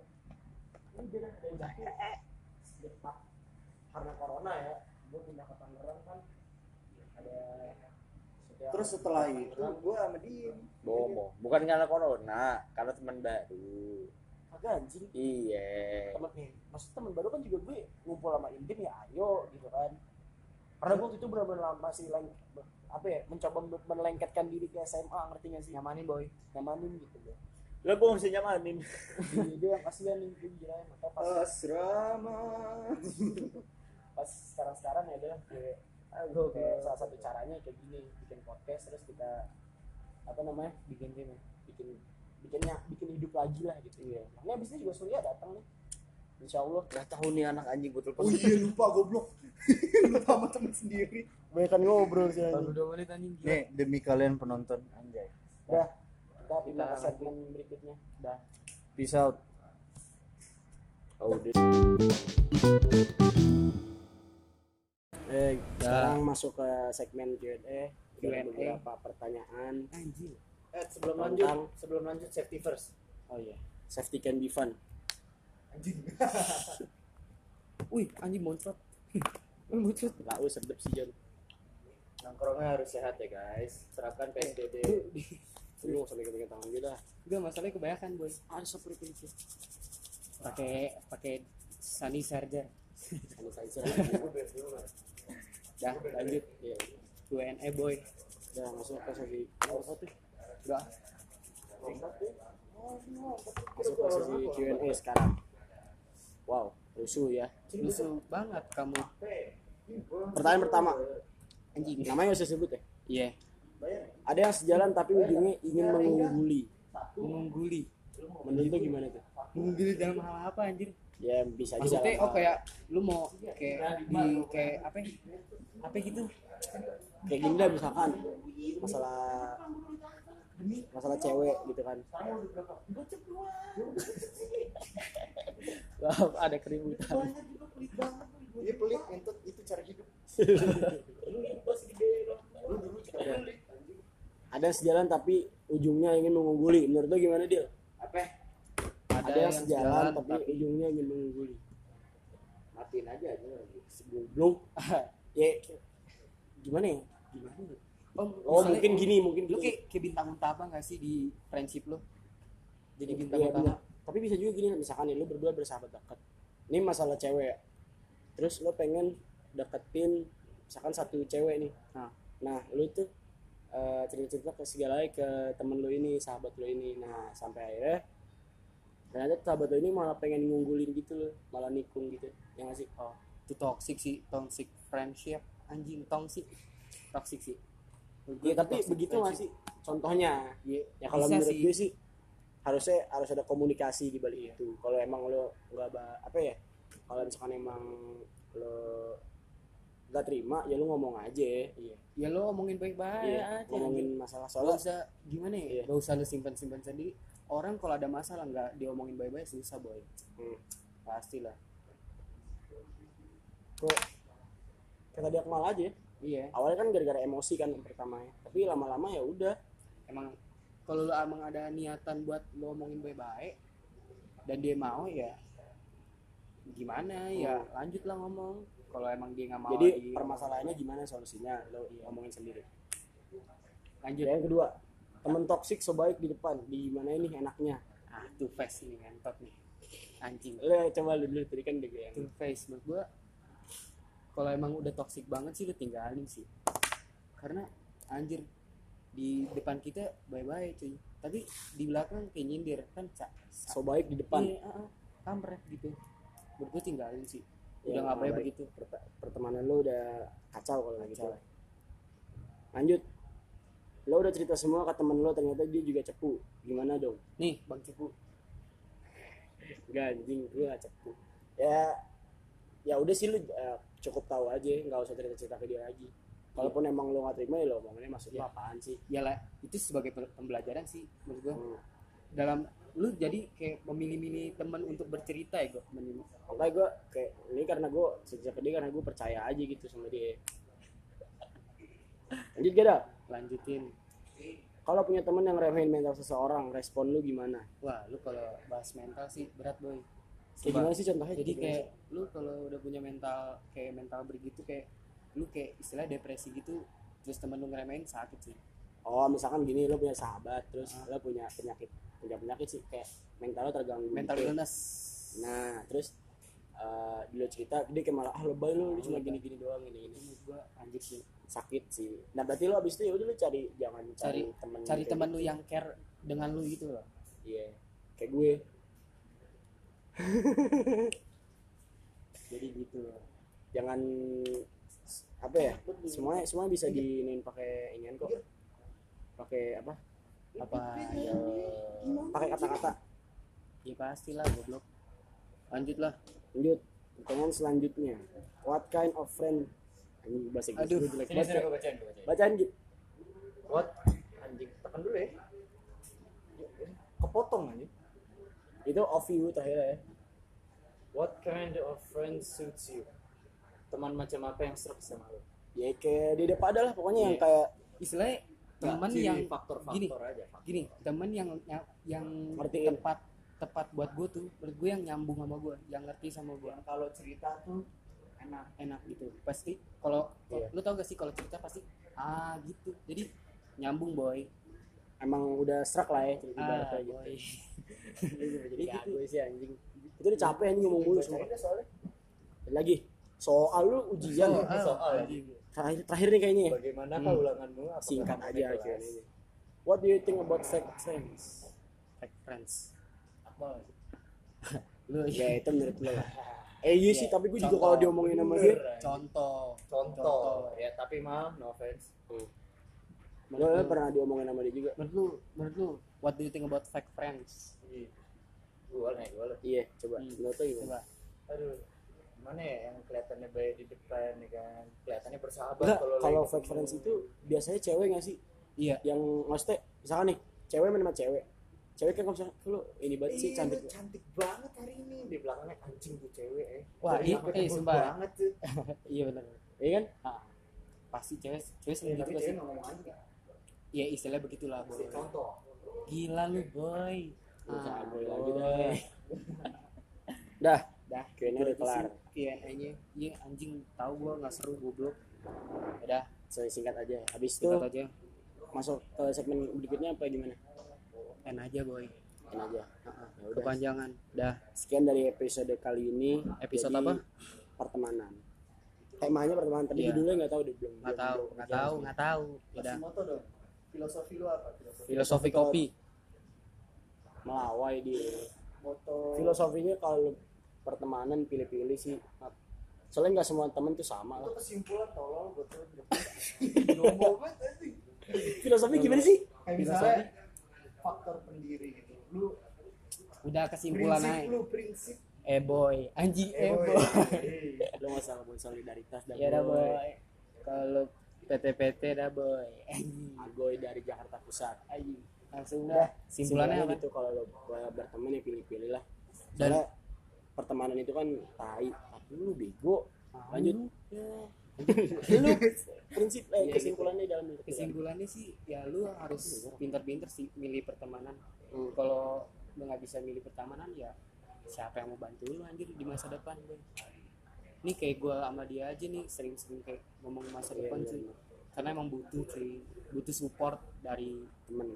ini dia jatuh karena corona ya gue pindah ke Tangerang kan ada setiap- Terus setelah itu gua sama dia Bomo, bukan karena corona, karena teman baru. kagak anjing. Iya. temen nih maksud temen baru kan juga gue ngumpul sama Intim ya ayo gitu kan. Karena gue waktu itu benar-benar masih leng apa ya mencoba men- melengketkan diri ke SMA ngerti gak sih? Nyamanin boy. Nyamanin gitu ya Lah gua mesti nyamanin. Iya, dia yang kasihan nih gue gila makanya pas. Asrama. pas sekarang sekarang ya udah gue kayak salah satu caranya kayak gini bikin podcast terus kita apa namanya bikin game bikin bikinnya bikin hidup lagi lah gitu ya makanya abis ini juga Surya datang nih Insya Allah Gak tahu nih anak anjing gue telepon. Oh iya lupa goblok. lupa sama temen sendiri. banyak ngobrol sih baru dua menit anjing gila. Nih demi kalian penonton anjay. udah kita pindah ke Kita- segmen berikutnya dah Peace out. Oh, udah. Eh, sekarang masuk ke segmen Q&A. Q&A. Beberapa pertanyaan. anjing Eh, sebelum Tentang- lanjut, sebelum lanjut safety first. Oh iya, safety can be fun. wih anjing moncot moncot Lau sedep sih Jan. Nongkrongnya harus sehat ya guys. Terapkan PSBB. Lu nggak usah megang tangan gue dah. Enggak masalahnya kebanyakan boy Ada seperti itu. pakai pakai charger Sanitizer. dah lanjut Iya. Q&A boy Udah masuk ke sesi. Oh, satu. udah Masuk ke sesi Q&A sekarang. Wow, rusuh ya. lusuh banget kamu Pertanyaan pertama. anjing Namanya usah sebut ya. iya Ada yang sejalan tapi ujungnya ingin mengungguli. mengungguli Menurut gimana tuh? mengungguli dalam hal apa anjir Ya bisa aja. maksudnya dalam oh kayak lu mau kayak di kayak apa ya? apa gitu kayak gini lah misalkan masalah masalah cewek gitu kan Wah, ada keributan Dia pelit entot itu cara hidup. ada sejalan tapi ujungnya ingin mengungguli menurut lo gimana dia Apa? Ada, yang sejalan tapi, ujungnya ingin mengungguli Matiin aja aja. sebelum ya gimana ya gimana ya? oh, oh mungkin gini mungkin lu gini. kayak, kayak bintang utama gak sih di friendship lu jadi bintang Iya, utama tapi bisa juga gini misalkan nih lu berdua bersahabat dekat ini masalah cewek ya. terus lu pengen deketin misalkan satu cewek nih Nah. nah lu tuh eh, cerita-cerita ke segalanya ke temen lu ini sahabat lu ini nah sampai akhirnya ternyata sahabat lu ini malah pengen ngunggulin gitu loh malah nikung gitu. Ya nggak sih? Oh itu toxic sih toxic friendship. Anjing toxic. Toxic sih. Ya tapi toxic begitu nggak friendship. sih? Contohnya Iya, ya kalau menurut sih. gue sih harusnya harus ada komunikasi di balik itu. Kalau emang lo nggak apa ya kalau misalkan emang lo nggak terima ya lo ngomong aja. Iya. Ya lo ngomongin baik-baik iya, aja ngomongin masalah gak soalnya usah gimana ya? Iya. gak usah lu simpan simpan sendiri orang kalau ada masalah nggak diomongin baik-baik susah boy. Hmm. pastilah. Kok kayak tadi Akmal aja iya. Awalnya kan gara-gara emosi kan yang pertamanya tapi lama-lama ya udah. Emang kalau lu emang ada niatan buat lu ngomongin baik-baik dan dia mau ya gimana? Ya lanjut lah ngomong. Kalau emang dia nggak mau jadi di- permasalahannya gimana solusinya? Lo ngomongin sendiri. Lanjut. Yang kedua temen toksik sebaik di depan. Di mana ini enaknya? Ah two face nih ngentot nih. Anjing. Lo coba lu dulu tadi kan dia yang two face menurut gua kalau emang udah toxic banget sih lu tinggalin sih. Karena anjir di depan kita bye-bye cuy. Tapi di belakang kayak nyindir kan cak so baik di depan. Iya ah, kampret gitu. Menurut gua tinggalin sih. Ya, udah nggak boleh baik. begitu Pert- pertemanan lo udah kacau kalau gitu. Lanjut lo udah cerita semua ke temen lo ternyata dia juga cepu. Gimana dong? Nih bang Cipu Gak anjing gue gak cepu. Ya ya udah sih lu eh, cukup tahu aja nggak usah cerita cerita ke dia lagi. Kalaupun emang lo gak terima ya lo omongannya maksudnya Iya. apaan sih? Ya lah itu sebagai pe- pembelajaran sih menurut gua. Hmm. dalam lu jadi kayak memilih-milih teman untuk bercerita ya gua memilih makanya gue kayak ini karena gue sejak dia karena gue percaya aja gitu sama dia. Lanjut gak dah lanjutin. Kalau punya temen yang remehin mental seseorang respon lu gimana? Wah lu kalau bahas mental sih berat boy. Kayak gimana sih contohnya? Jadi Gimana kayak lu kalau udah punya mental kayak mental begitu kayak lu kayak istilah depresi gitu terus temen lu ngeremehin sakit sih. Oh misalkan gini lo punya sahabat terus Ah. lo punya penyakit punya penyakit sih kayak mental lo terganggu mental gitu. illness. Nah terus eh dia cerita dia kayak malah ah lebay lo lu cuma gini gini doang gini menurut gua anjir sih sakit sih. Nah berarti lo abis itu ya udah lo cari jangan cari, Cari- temen cari teman gitu. lu yang care dengan lu gitu loh. Iya kayak gue. Jadi gitu. Loh jangan apa ya semuanya semuanya bisa diinin pakai inian kok. Pakai apa? Apa ya pakai kata-kata. Ya pastilah goblok. Lanjut lah lanjut pertanyaan selanjutnya. What kind of friend ini bahasa Inggris Aduh, gue jelek banget sini ya. gue bacain, gue bacain. bacaan gitu What? Anjing, tekan dulu ya. Kepotong aja. itu of you terakhir ya What kind of friend suits you? Teman macam apa yang serak sama lo? ya kayak dia pada lah pokoknya yang Iya. kayak istilahnya teman Nggak, ciri yang faktor-faktor gini aja. gini teman yang yang, yang Ngertiin. tepat tepat buat gue tuh menurut gue yang nyambung sama gue yang ngerti sama gue Kalau cerita tuh enak. enak gitu pasti kalau Iya. lu tau gak sih kalau cerita pasti ah gitu jadi nyambung boy emang udah serak lah ya cerita ah ibaratnya gitu boy jadi kayak gue sih anjing itu udah capek anjing ngomong mulu semua Dan lagi soal lu ujian Soal. ya? Soal. Anjing. terakhir terakhir nih kayaknya ya. Bagaimana Hmm. ulanganmu? Singkat aja akhirnya what do you think about fake friends fake friends Apa? lu ya itu menurut lo lah eh iya sih Iya, tapi gue juga kalau diomongin sama dia contoh. Contoh. Ya, tapi maaf, no offense. menurut lu, pernah diomongin sama dia juga? Menurut lu menurut lu what do you think about fake friends? Boleh, boleh. iya coba. Hmm. menurut lo gimana? coba. Aduh, gimana ya yang kelihatannya baik di depan ya kan? Kelihatannya bersahabat kalau kalau fake friends itu biasanya cewek gak sih? Iya. Yang maksudnya misalkan nih cewek main sama cewek. Cewek kan kalau misalkan lu ini banget sih Iya, cantik. cantik banget hari ini di belakangnya anjing tuh cewek eh. Wah, iya, eh, sumpah. banget tuh. iya benar iya kan ah, pasti cewek cewek Ya, sendiri tapi pasti cewek ngomong aja. ya istilah begitulah boy contoh. gila lu boy Ah, cabul lagi boy. dah. dah dah Q&A udah kelar Q&A nya iya anjing tahu gua nggak seru goblok udah so, singkat aja habis itu singkat aja masuk ke segmen berikutnya apa gimana enak aja boy Ini aja Ah, Ya udah. kepanjangan dah sekian dari episode kali ini Episode Jadi, apa? pertemanan temanya pertemanan tadi Iya. judulnya nggak tahu deh belum nggak tahu nggak tahu nggak tahu udah moto dong. Filosofi lu apa? Filosofi. filosofi kopi melawai dia Moto. filosofinya kalau pertemanan pilih-pilih sih soalnya nggak semua temen tuh sama lah kesimpulan tolol banget anjing. filosofi gimana sih Kayak misalnya faktor pendiri gitu. Lu udah kesimpulan prinsip aja. lu prinsip. eh boy. Anjing eh boy. boy. Lo nggak usah ngomongin solidaritas dah ya dah boy. kalau PT-PT dah boy. Anjing. Agoy dari Jakarta Pusat. Anjing. Langsung dah. Simpulannya apa? gitu kalau lo berteman ya pilih-pilih lah. Dan- pertemanan itu kan tai tapi lu bego. Lanjut. Ya. lu prinsip eh, Iya, kesimpulannya dalam lu. kesimpulannya sih ya lu harus pinter-pinter sih milih pertemanan Hmm. kalau lu nggak bisa milih pertemanan ya siapa yang mau bantu lu anjir di masa depan boy ini kayak gue sama dia aja nih sering-sering kayak ngomong masa Iya, depan iya, cuy iya. karena emang butuh cuy butuh support dari temen.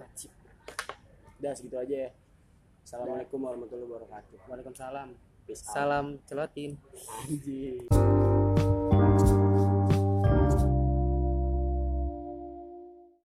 Racik. udah segitu aja ya. Assalamualaikum warahmatullahi wabarakatuh. Waalaikumsalam. Peace out. salam celotin. Anjing